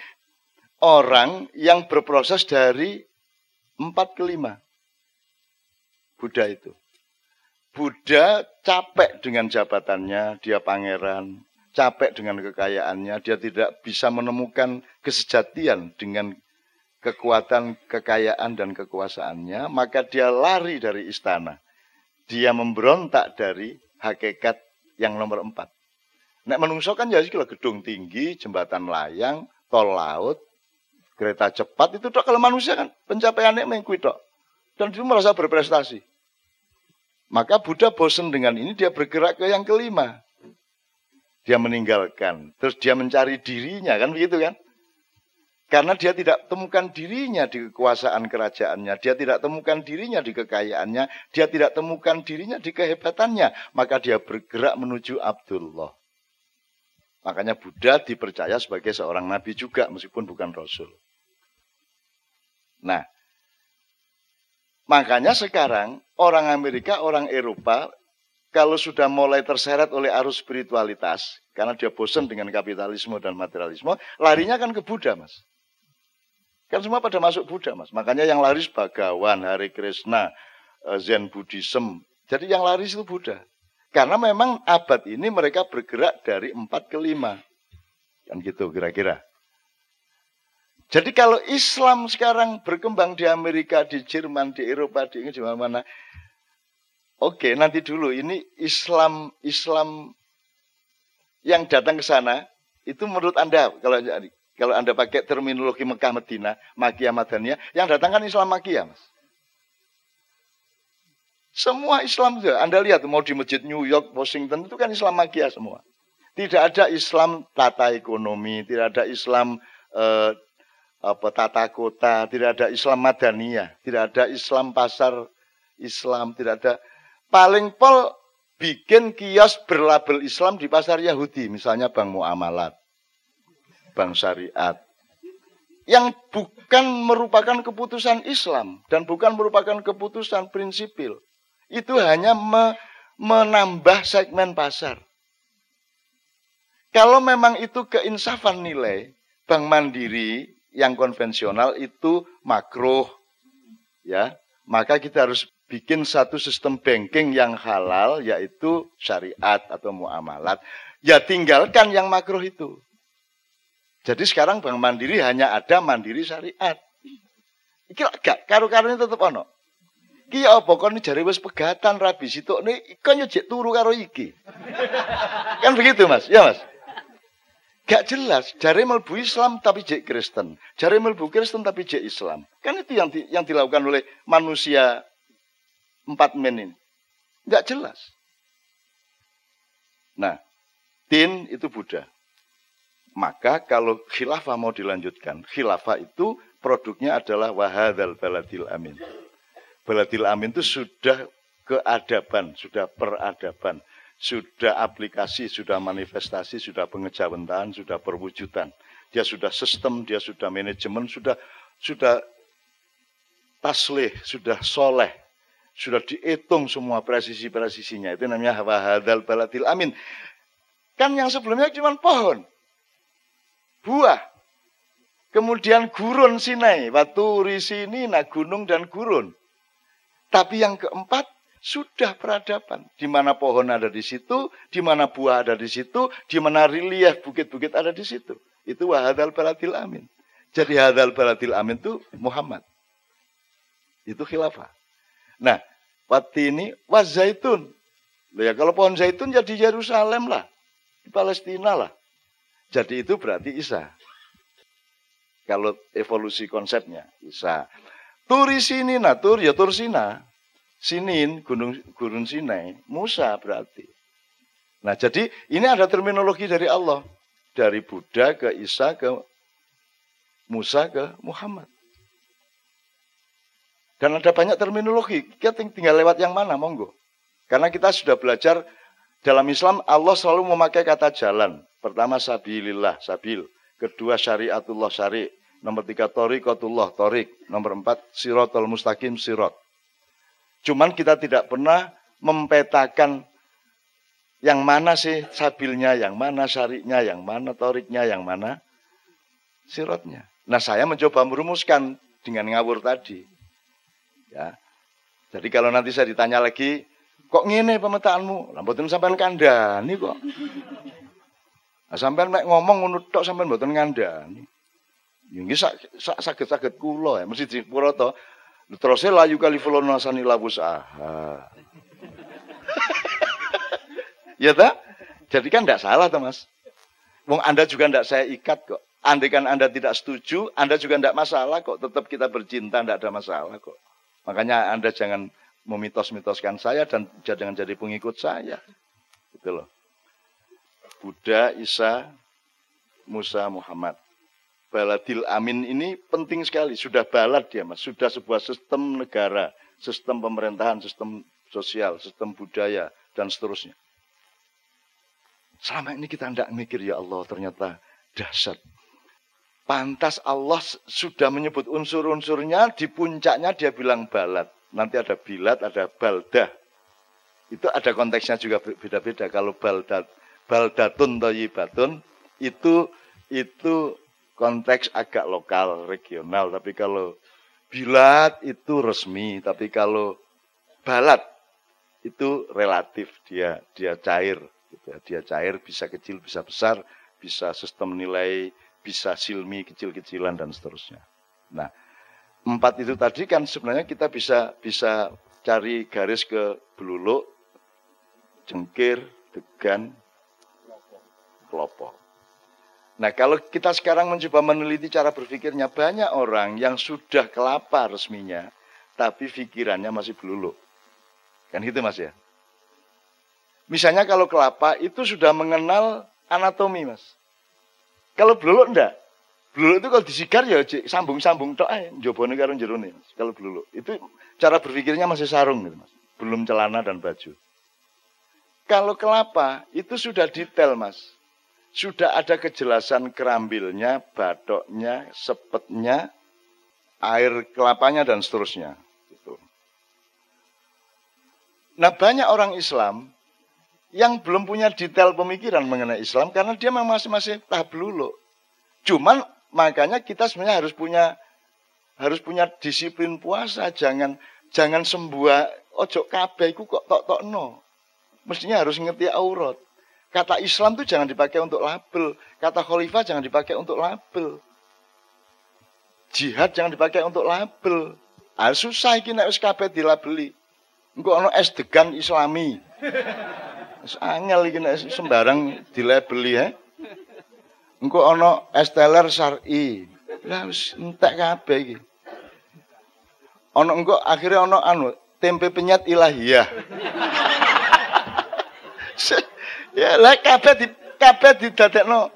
orang yang berproses dari empat ke lima. Buddha itu. Buddha capek dengan jabatannya, dia pangeran, capek dengan kekayaannya, dia tidak bisa menemukan kesejatian dengan kekuatan kekayaan dan kekuasaannya, maka dia lari dari istana. Dia memberontak dari hakikat yang nomor empat. Nek menungso kan ya gedung tinggi, jembatan layang, tol laut, kereta cepat itu dok kalau manusia kan pencapaiannya mengikuti dok. Dan dia merasa berprestasi. Maka Buddha bosan dengan ini, dia bergerak ke yang kelima. Dia meninggalkan, terus dia mencari dirinya, kan begitu kan? Karena dia tidak temukan dirinya di kekuasaan kerajaannya, dia tidak temukan dirinya di kekayaannya, dia tidak temukan dirinya di kehebatannya, maka dia bergerak menuju Abdullah. Makanya Buddha dipercaya sebagai seorang nabi juga meskipun bukan rasul. Nah, Makanya sekarang orang Amerika, orang Eropa, kalau sudah mulai terseret oleh arus spiritualitas, karena dia bosan dengan kapitalisme dan materialisme, larinya kan ke Buddha, Mas. Kan semua pada masuk Buddha, Mas. Makanya yang laris Bagawan, Hari Krishna, eh, Zen Buddhism. Jadi yang laris itu Buddha. Karena memang abad ini mereka bergerak dari empat ke lima. Kan gitu kira-kira. Jadi kalau Islam sekarang berkembang di Amerika, di Jerman, di Eropa, di Inggris, di mana-mana. Oke, nanti dulu ini Islam Islam yang datang ke sana itu menurut Anda kalau kalau Anda pakai terminologi Mekah Medina, Makiyah Madaniyah, yang datang kan Islam Makiyah, Mas. Semua Islam itu, Anda lihat mau di masjid New York, Washington itu kan Islam Makiyah semua. Tidak ada Islam tata ekonomi, tidak ada Islam eh, apa tata kota, tidak ada Islam Madaniyah, tidak ada Islam pasar Islam, tidak ada. Paling pol bikin kios berlabel Islam di pasar Yahudi, misalnya Bank Muamalat, Bank Syariat. Yang bukan merupakan keputusan Islam dan bukan merupakan keputusan prinsipil. Itu hanya me, menambah segmen pasar. Kalau memang itu keinsafan nilai, Bank Mandiri yang konvensional itu makruh ya maka kita harus bikin satu sistem banking yang halal yaitu syariat atau muamalat ya tinggalkan yang makruh itu jadi sekarang Bank Mandiri hanya ada Mandiri Syariat iki gak karo-karone tetep ono Ki apa kon jare wis pegatan rabi situkne kon yo turu karo iki. kan begitu Mas? Ya Mas. Gak jelas. Jari melbu Islam tapi jek Kristen. Jari melbu Kristen tapi jek Islam. Kan itu yang di, yang dilakukan oleh manusia empat men ini. Gak jelas. Nah, tin itu Buddha. Maka kalau khilafah mau dilanjutkan, khilafah itu produknya adalah wahadal baladil amin. Baladil amin itu sudah keadaban, sudah peradaban sudah aplikasi, sudah manifestasi, sudah pengejawentahan, sudah perwujudan. Dia sudah sistem, dia sudah manajemen, sudah sudah taslih, sudah soleh, sudah dihitung semua presisi-presisinya. Itu namanya wahadal baladil amin. Kan yang sebelumnya cuma pohon, buah, kemudian gurun Sinai, batu sini, nah gunung dan gurun. Tapi yang keempat sudah peradaban. Di mana pohon ada di situ, di mana buah ada di situ, di mana relief bukit-bukit ada di situ. Itu wahadal baladil amin. Jadi hadal baladil amin itu Muhammad. Itu khilafah. Nah, waktu ini wazaitun. Ya kalau pohon zaitun jadi ya Yerusalem lah. Di Palestina lah. Jadi itu berarti Isa. Kalau evolusi konsepnya bisa. Turi sini nah tur ya tur sina. Sinin gunung gurun Sinai, Musa berarti. Nah, jadi ini ada terminologi dari Allah. Dari Buddha ke Isa ke Musa ke Muhammad. Dan ada banyak terminologi. Kita tinggal lewat yang mana, monggo. Karena kita sudah belajar dalam Islam Allah selalu memakai kata jalan. Pertama sabilillah, sabil. Kedua syariatullah, syari. Nomor tiga torikotullah, torik. Nomor empat sirotol mustaqim, sirot. Cuman kita tidak pernah mempetakan yang mana sih sabilnya, yang mana syariknya, yang mana toriknya, yang mana sirotnya. Nah saya mencoba merumuskan dengan ngawur tadi. Ya. Jadi kalau nanti saya ditanya lagi, kok ngene pemetaanmu? Lambutin sampean kandani kok. Nah, sampean mek ngomong ngono tok sampean mboten ngandani. Ya nggih sak saged-saged kula ya mesti dipura to. Terus layu kali fulonasani labus aha. ya tak? Jadi kan tidak salah tuh mas. Wong Anda juga tidak saya ikat kok. Andai kan Anda tidak setuju, Anda juga tidak masalah kok. Tetap kita bercinta, tidak ada masalah kok. Makanya Anda jangan memitos-mitoskan saya dan jangan jadi pengikut saya. Gitu loh. Buddha, Isa, Musa, Muhammad. Baladil Amin ini penting sekali. Sudah balad dia mas. Sudah sebuah sistem negara, sistem pemerintahan, sistem sosial, sistem budaya, dan seterusnya. Selama ini kita tidak mikir ya Allah ternyata dahsyat. Pantas Allah sudah menyebut unsur-unsurnya, di puncaknya dia bilang balat. Nanti ada bilat, ada baldah. Itu ada konteksnya juga beda-beda. Kalau baldat, baldatun toyibatun, itu itu konteks agak lokal, regional. Tapi kalau bilat itu resmi. Tapi kalau balat itu relatif, dia dia cair. Gitu ya. Dia cair, bisa kecil, bisa besar, bisa sistem nilai, bisa silmi kecil-kecilan dan seterusnya. Nah, empat itu tadi kan sebenarnya kita bisa bisa cari garis ke beluluk, jengkir, degan, kelopo. Nah kalau kita sekarang mencoba meneliti cara berpikirnya, banyak orang yang sudah kelapa resminya, tapi pikirannya masih beluluk. Kan gitu mas ya? Misalnya kalau kelapa itu sudah mengenal anatomi, Mas. Kalau beluluk enggak. Beluluk itu kalau disigar ya sambung-sambung tok karo jerone, Mas. Kalau beluluk. Itu cara berpikirnya masih sarung gitu, Mas. Belum celana dan baju. Kalau kelapa itu sudah detail, Mas. Sudah ada kejelasan kerambilnya, batoknya, sepetnya, air kelapanya dan seterusnya. Gitu. Nah banyak orang Islam yang belum punya detail pemikiran mengenai Islam karena dia memang masih masih tahap lulu. Cuman makanya kita sebenarnya harus punya harus punya disiplin puasa, jangan jangan sembuh ojo kabeh kok tok tok no. Mestinya harus ngerti aurat. Kata Islam itu jangan dipakai untuk label, kata khalifah jangan dipakai untuk label. Jihad jangan dipakai untuk label. Ah, susah nek wis kabeh dilabeli. Engko ana es degan Islami. Angel iki nek sembarang dilabeli ya. Engko ana esteller syar'i. Lah wis entek kabeh iki. Ana engko akhirnya ana anu tempe penyet ilahiyah. ya lah kabeh di kabeh didadekno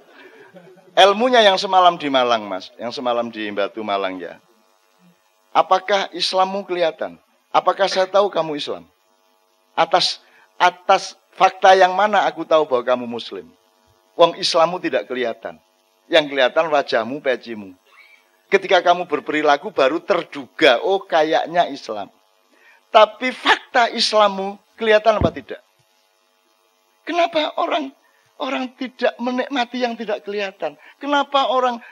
ilmunya yang semalam di Malang, Mas, yang semalam di Batu Malang ya. Apakah Islammu kelihatan? Apakah saya tahu kamu Islam? Atas atas Fakta yang mana aku tahu bahwa kamu muslim? Wong Islammu tidak kelihatan. Yang kelihatan wajahmu, pecimu. Ketika kamu berperilaku baru terduga, oh kayaknya Islam. Tapi fakta Islammu kelihatan apa tidak? Kenapa orang orang tidak menikmati yang tidak kelihatan? Kenapa orang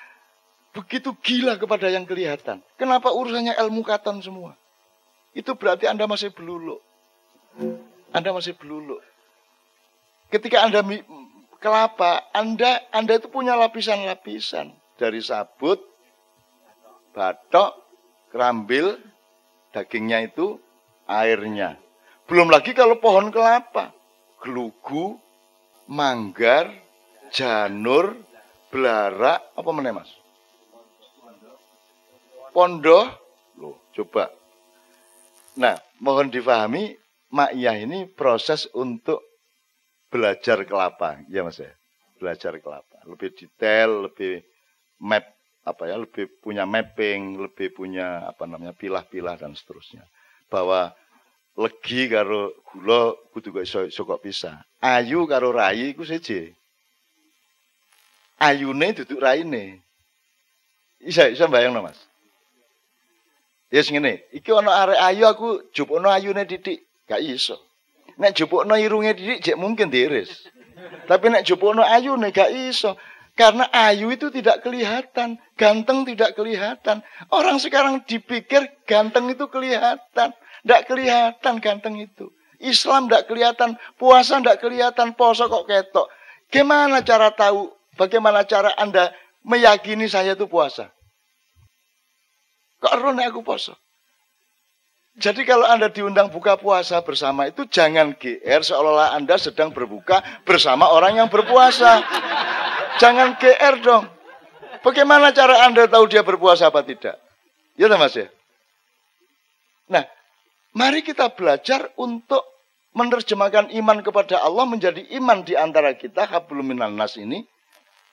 begitu gila kepada yang kelihatan? Kenapa urusannya ilmu katan semua? Itu berarti Anda masih beluluk. Anda masih beluluk. Ketika Anda kelapa, Anda Anda itu punya lapisan-lapisan dari sabut, batok, kerambil, dagingnya itu airnya. Belum lagi kalau pohon kelapa, gelugu, manggar, janur, belara, apa mana mas? pondo. Loh, coba. Nah, mohon difahami, Ma'iyah ini proses untuk belajar kelapa. Ya Mas ya? Belajar kelapa. Lebih detail, lebih map apa ya lebih punya mapping, lebih punya apa namanya pilah-pilah dan seterusnya. Bahwa legi karo gula kudu kok iso, iso kok bisa. Ayu karo rai iku seje. Ayune duduk raine. Isa isa bayang Mas. Ya sing ngene, iki ana arek ayu aku jupukno ayune titik, gak iso. Nek jupukno irunge titik jek mungkin diiris. Tapi nek jupukno ayune gak iso. Karena ayu itu tidak kelihatan, ganteng tidak kelihatan. Orang sekarang dipikir ganteng itu kelihatan. Tidak kelihatan ganteng itu. Islam tidak kelihatan, puasa tidak kelihatan, poso kok ketok. Gimana cara tahu, bagaimana cara Anda meyakini saya itu puasa? Kok rone aku poso? Jadi kalau Anda diundang buka puasa bersama itu jangan GR seolah-olah Anda sedang berbuka bersama orang yang berpuasa. Jangan GR dong. Bagaimana cara Anda tahu dia berpuasa apa tidak? Ya Mas ya. Nah, mari kita belajar untuk menerjemahkan iman kepada Allah menjadi iman di antara kita hablum minan nas ini.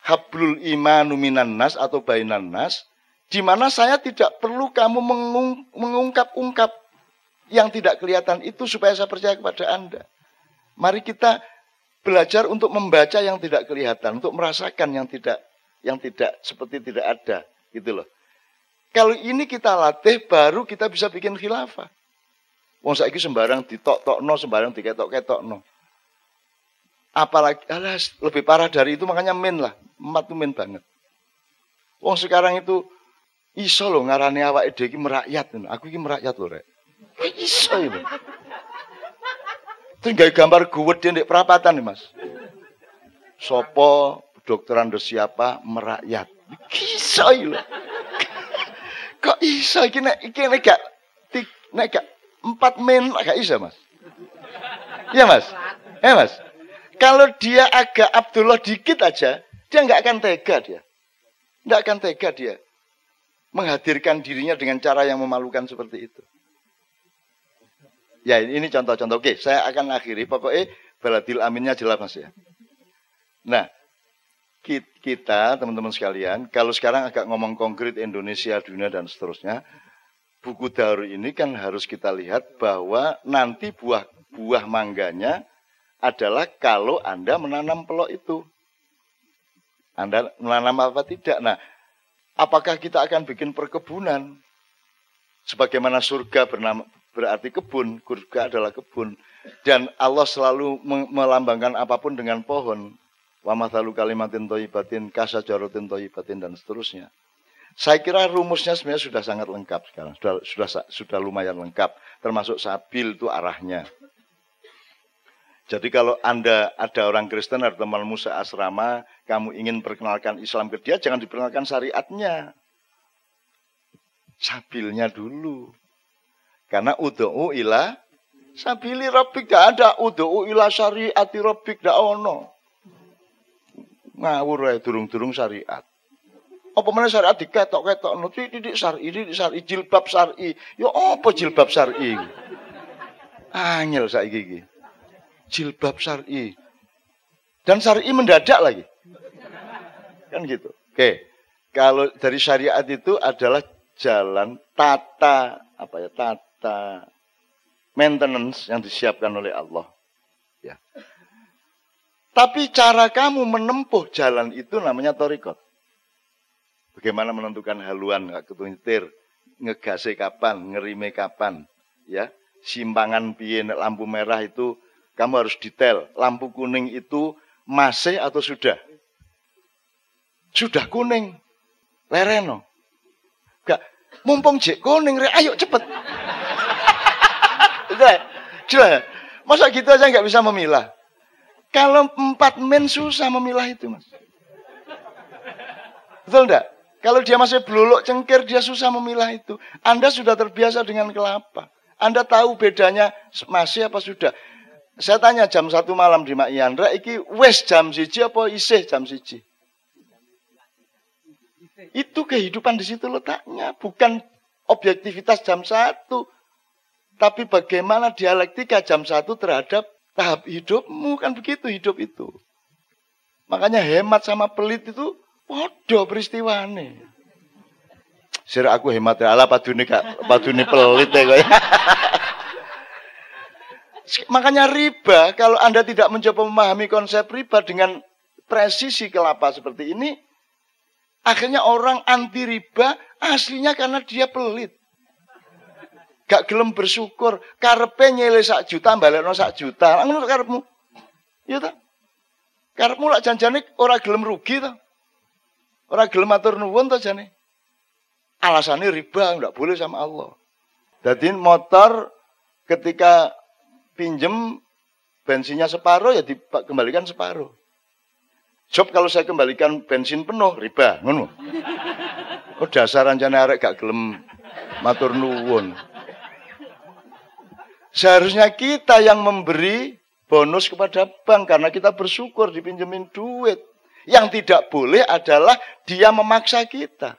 Hablul imanu minan nas atau bainan nas. Di mana saya tidak perlu kamu mengungkap-ungkap yang tidak kelihatan itu supaya saya percaya kepada Anda. Mari kita belajar untuk membaca yang tidak kelihatan, untuk merasakan yang tidak yang tidak seperti tidak ada, gitu loh. Kalau ini kita latih, baru kita bisa bikin khilafah. Wong saiki sembarang ditok-tokno, sembarang diketok-ketokno. Apalagi alas, lebih parah dari itu makanya min lah, empat min banget. Wong sekarang itu iso loh ngarani awak ide iki merakyat. Aku iki merakyat loh, Rek. Iso itu. Tinggal gambar gue di perapatan nih mas. Sopo dokteran do siapa merakyat. Kisah loh. Kok iso iki nek iki nek gak nek gak empat men gak iso mas. Iya mas. Ya mas. Kalau dia agak Abdullah dikit aja, dia nggak akan tega dia. Nggak akan tega dia menghadirkan dirinya dengan cara yang memalukan seperti itu. Ya ini contoh-contoh. Oke, saya akan akhiri. Pokoknya baladil aminnya jelas mas ya. Nah, kita teman-teman sekalian, kalau sekarang agak ngomong konkret Indonesia, dunia dan seterusnya, buku daur ini kan harus kita lihat bahwa nanti buah buah mangganya adalah kalau Anda menanam pelok itu. Anda menanam apa tidak? Nah, apakah kita akan bikin perkebunan? Sebagaimana surga bernama, berarti kebun, surga adalah kebun. Dan Allah selalu melambangkan apa pun dengan pohon. Wa mathalu kalimatin toyibatin, kasa jarotin toyibatin, dan seterusnya. Saya kira rumusnya sebenarnya sudah sangat lengkap sekarang. Sudah, sudah, sudah lumayan lengkap. Termasuk sabil itu arahnya. Jadi kalau Anda ada orang Kristen atau Musa asrama, kamu ingin perkenalkan Islam ke dia, jangan diperkenalkan syariatnya. Sabilnya dulu. Karena udu'u ila sabili rabbik gak ada udu'u ila syariati rabbik gak ono. Ngawur ya durung-durung syariat. Apa mana syariat diketok-ketok no titik syar'i di syar'i jilbab syar'i. Ya apa jilbab syar'i? Angel saiki iki. Jilbab syar'i. Dan syar'i mendadak lagi. Kan gitu. Oke. Kalau dari syariat itu adalah jalan tata apa ya tata maintenance yang disiapkan oleh Allah. Ya. Tapi cara kamu menempuh jalan itu namanya torikot. Bagaimana menentukan haluan, nggak ketuntir, ngegase kapan, ngerime kapan, ya. Simpangan piye lampu merah itu kamu harus detail. Lampu kuning itu masih atau sudah? Sudah kuning. Lereno. Gak, mumpung jek kuning, re, ayo cepet. Jelas. Masa gitu aja nggak bisa memilah? Kalau empat men susah memilah itu, mas. Betul enggak? Kalau dia masih beluluk cengkir, dia susah memilah itu. Anda sudah terbiasa dengan kelapa. Anda tahu bedanya masih apa sudah. Saya tanya jam satu malam di Mak Yandra, iki wes jam siji apa isih jam siji? Itu kehidupan di situ letaknya, bukan objektivitas jam satu. Tapi bagaimana dialektika jam satu terhadap tahap hidupmu kan begitu hidup itu. Makanya hemat sama pelit itu podo peristiwane. Sir aku hemat ya ala padune kak padune pelit ya kok. Makanya riba kalau Anda tidak mencoba memahami konsep riba dengan presisi kelapa seperti ini, akhirnya orang anti riba aslinya karena dia pelit. Gak gelem bersyukur, karpe nyele sak juta, balekno sak juta. Ngono karepmu. Ya ta? Karepmu lak janjane ora gelem rugi ta. Ora gelem matur nuwun ta jane. Alasannya riba, enggak boleh sama Allah. Jadi motor ketika pinjem bensinnya separuh ya dikembalikan separuh. Job kalau saya kembalikan bensin penuh riba, ngono. Oh dasar rencana arek gak gelem matur nuwun. Seharusnya kita yang memberi bonus kepada bank karena kita bersyukur dipinjemin duit. Yang tidak boleh adalah dia memaksa kita.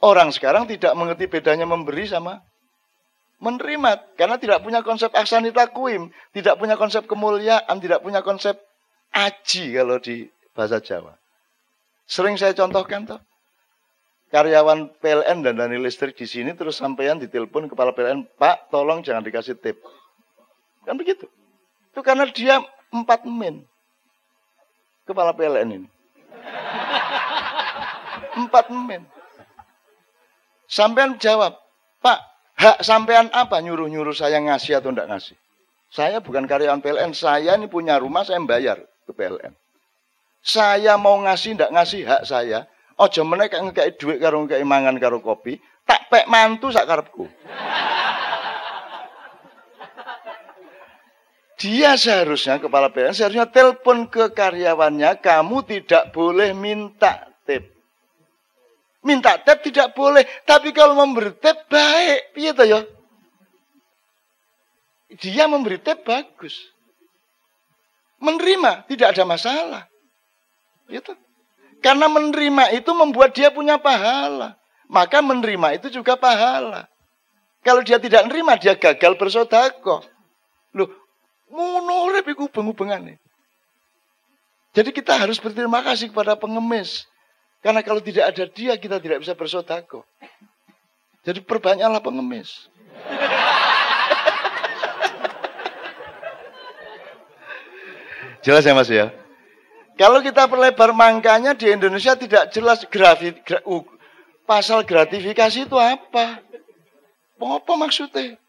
Orang sekarang tidak mengerti bedanya memberi sama menerima karena tidak punya konsep aksanita kuim, tidak punya konsep kemuliaan, tidak punya konsep aji kalau di bahasa Jawa. Sering saya contohkan tuh. Karyawan PLN dan dani listrik di sini terus sampean ditelepon kepala PLN, Pak tolong jangan dikasih tip. Kan begitu. Itu karena dia empat min. Kepala PLN ini. Empat min. Sampean jawab, Pak, hak sampean apa nyuruh-nyuruh saya ngasih atau enggak ngasih? Saya bukan karyawan PLN, saya ini punya rumah, saya bayar ke PLN. Saya mau ngasih ndak ngasih hak saya. Ojo meneh kayak duit karo ngekei mangan karo kopi, tak pek mantu sak karepku. Dia seharusnya kepala PLN seharusnya telepon ke karyawannya, kamu tidak boleh minta tip. Minta tip tidak boleh, tapi kalau memberi tip baik, piye ya? Dia memberi tip bagus menerima, tidak ada masalah. Gitu. Karena menerima itu membuat dia punya pahala. Maka menerima itu juga pahala. Kalau dia tidak menerima, dia gagal bersodako. Loh, munurep iku beng Jadi kita harus berterima kasih kepada pengemis. Karena kalau tidak ada dia, kita tidak bisa bersodako. Jadi perbanyaklah pengemis. Jelas ya Mas ya? Kalau kita perlebar mangkanya di Indonesia tidak jelas grafit, gra, uh, pasal gratifikasi itu apa? Apa maksudnya?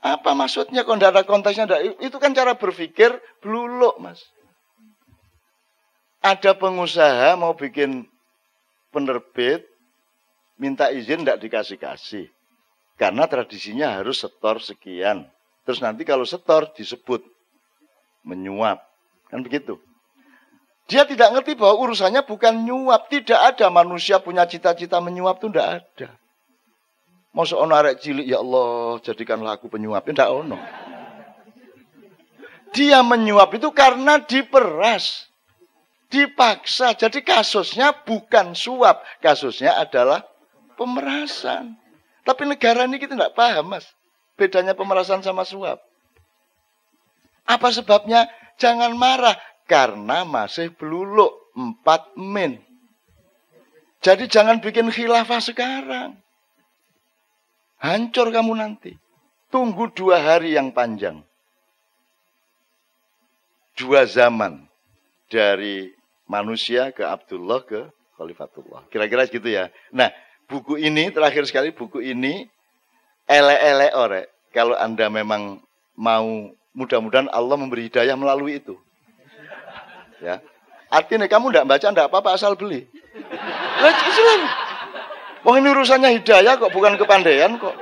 Apa maksudnya kalau tidak ada konteksnya? Itu kan cara berpikir beluluk mas. Ada pengusaha mau bikin penerbit, minta izin tidak dikasih-kasih. Karena tradisinya harus setor sekian. Terus nanti kalau setor disebut menyuap. Kan begitu. Dia tidak ngerti bahwa urusannya bukan nyuap. Tidak ada manusia punya cita-cita menyuap itu tidak ada. Mau seorang arek cilik, ya Allah, jadikanlah aku penyuap. Tidak ono. Dia menyuap itu karena diperas. Dipaksa. Jadi kasusnya bukan suap. Kasusnya adalah pemerasan. Tapi negara ini kita tidak paham, Mas. Bedanya pemerasan sama suap. Apa sebabnya? Jangan marah. Karena masih beluluk. Empat min. Jadi jangan bikin khilafah sekarang. Hancur kamu nanti. Tunggu dua hari yang panjang. Dua zaman. Dari manusia ke Abdullah ke Khalifatullah. Kira-kira gitu ya. Nah, buku ini terakhir sekali buku ini ele-ele ore. Kalau Anda memang mau Mudah-mudahan Allah memberi hidayah melalui itu. Ya. Artinya kamu tidak baca tidak apa-apa asal beli. Wah ini urusannya hidayah kok bukan kepandaian kok.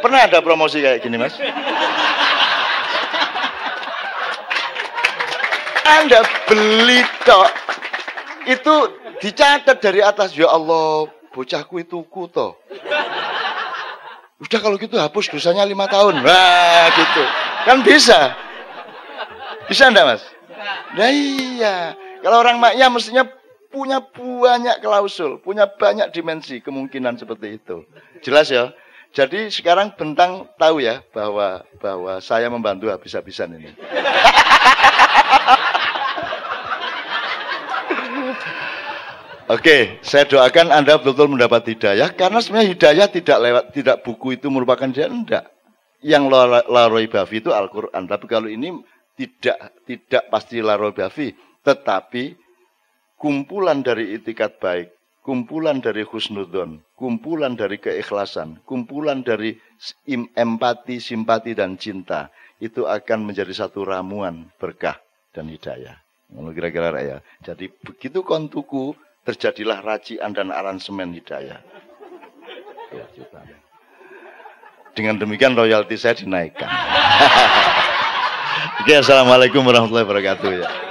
Pernah ada promosi kayak gini mas? Anda beli tok itu dicatat dari atas ya Allah bocahku itu kuto. Udah kalau gitu hapus dosanya lima tahun. Wah gitu. Kan bisa. Bisa enggak mas? Nah iya. Kalau orang maknya mestinya punya banyak klausul, punya banyak dimensi kemungkinan seperti itu. Jelas ya? Jadi sekarang Bentang tahu ya bahwa bahwa saya membantu habis-habisan ini. Oke, saya doakan Anda betul-betul mendapat hidayah karena sebenarnya hidayah tidak lewat tidak buku itu merupakan dia enggak. Yang Laroi Bafi itu Al-Qur'an, tapi kalau ini tidak tidak pasti Laroi Bafi, tetapi kumpulan dari itikat baik kumpulan dari husnudon, kumpulan dari keikhlasan, kumpulan dari empati, simpati, dan cinta, itu akan menjadi satu ramuan berkah dan hidayah. Kira-kira ya. Jadi begitu kontuku, terjadilah racian dan aransemen hidayah. Ya, Dengan demikian royalti saya dinaikkan. Oke, assalamualaikum warahmatullahi wabarakatuh ya.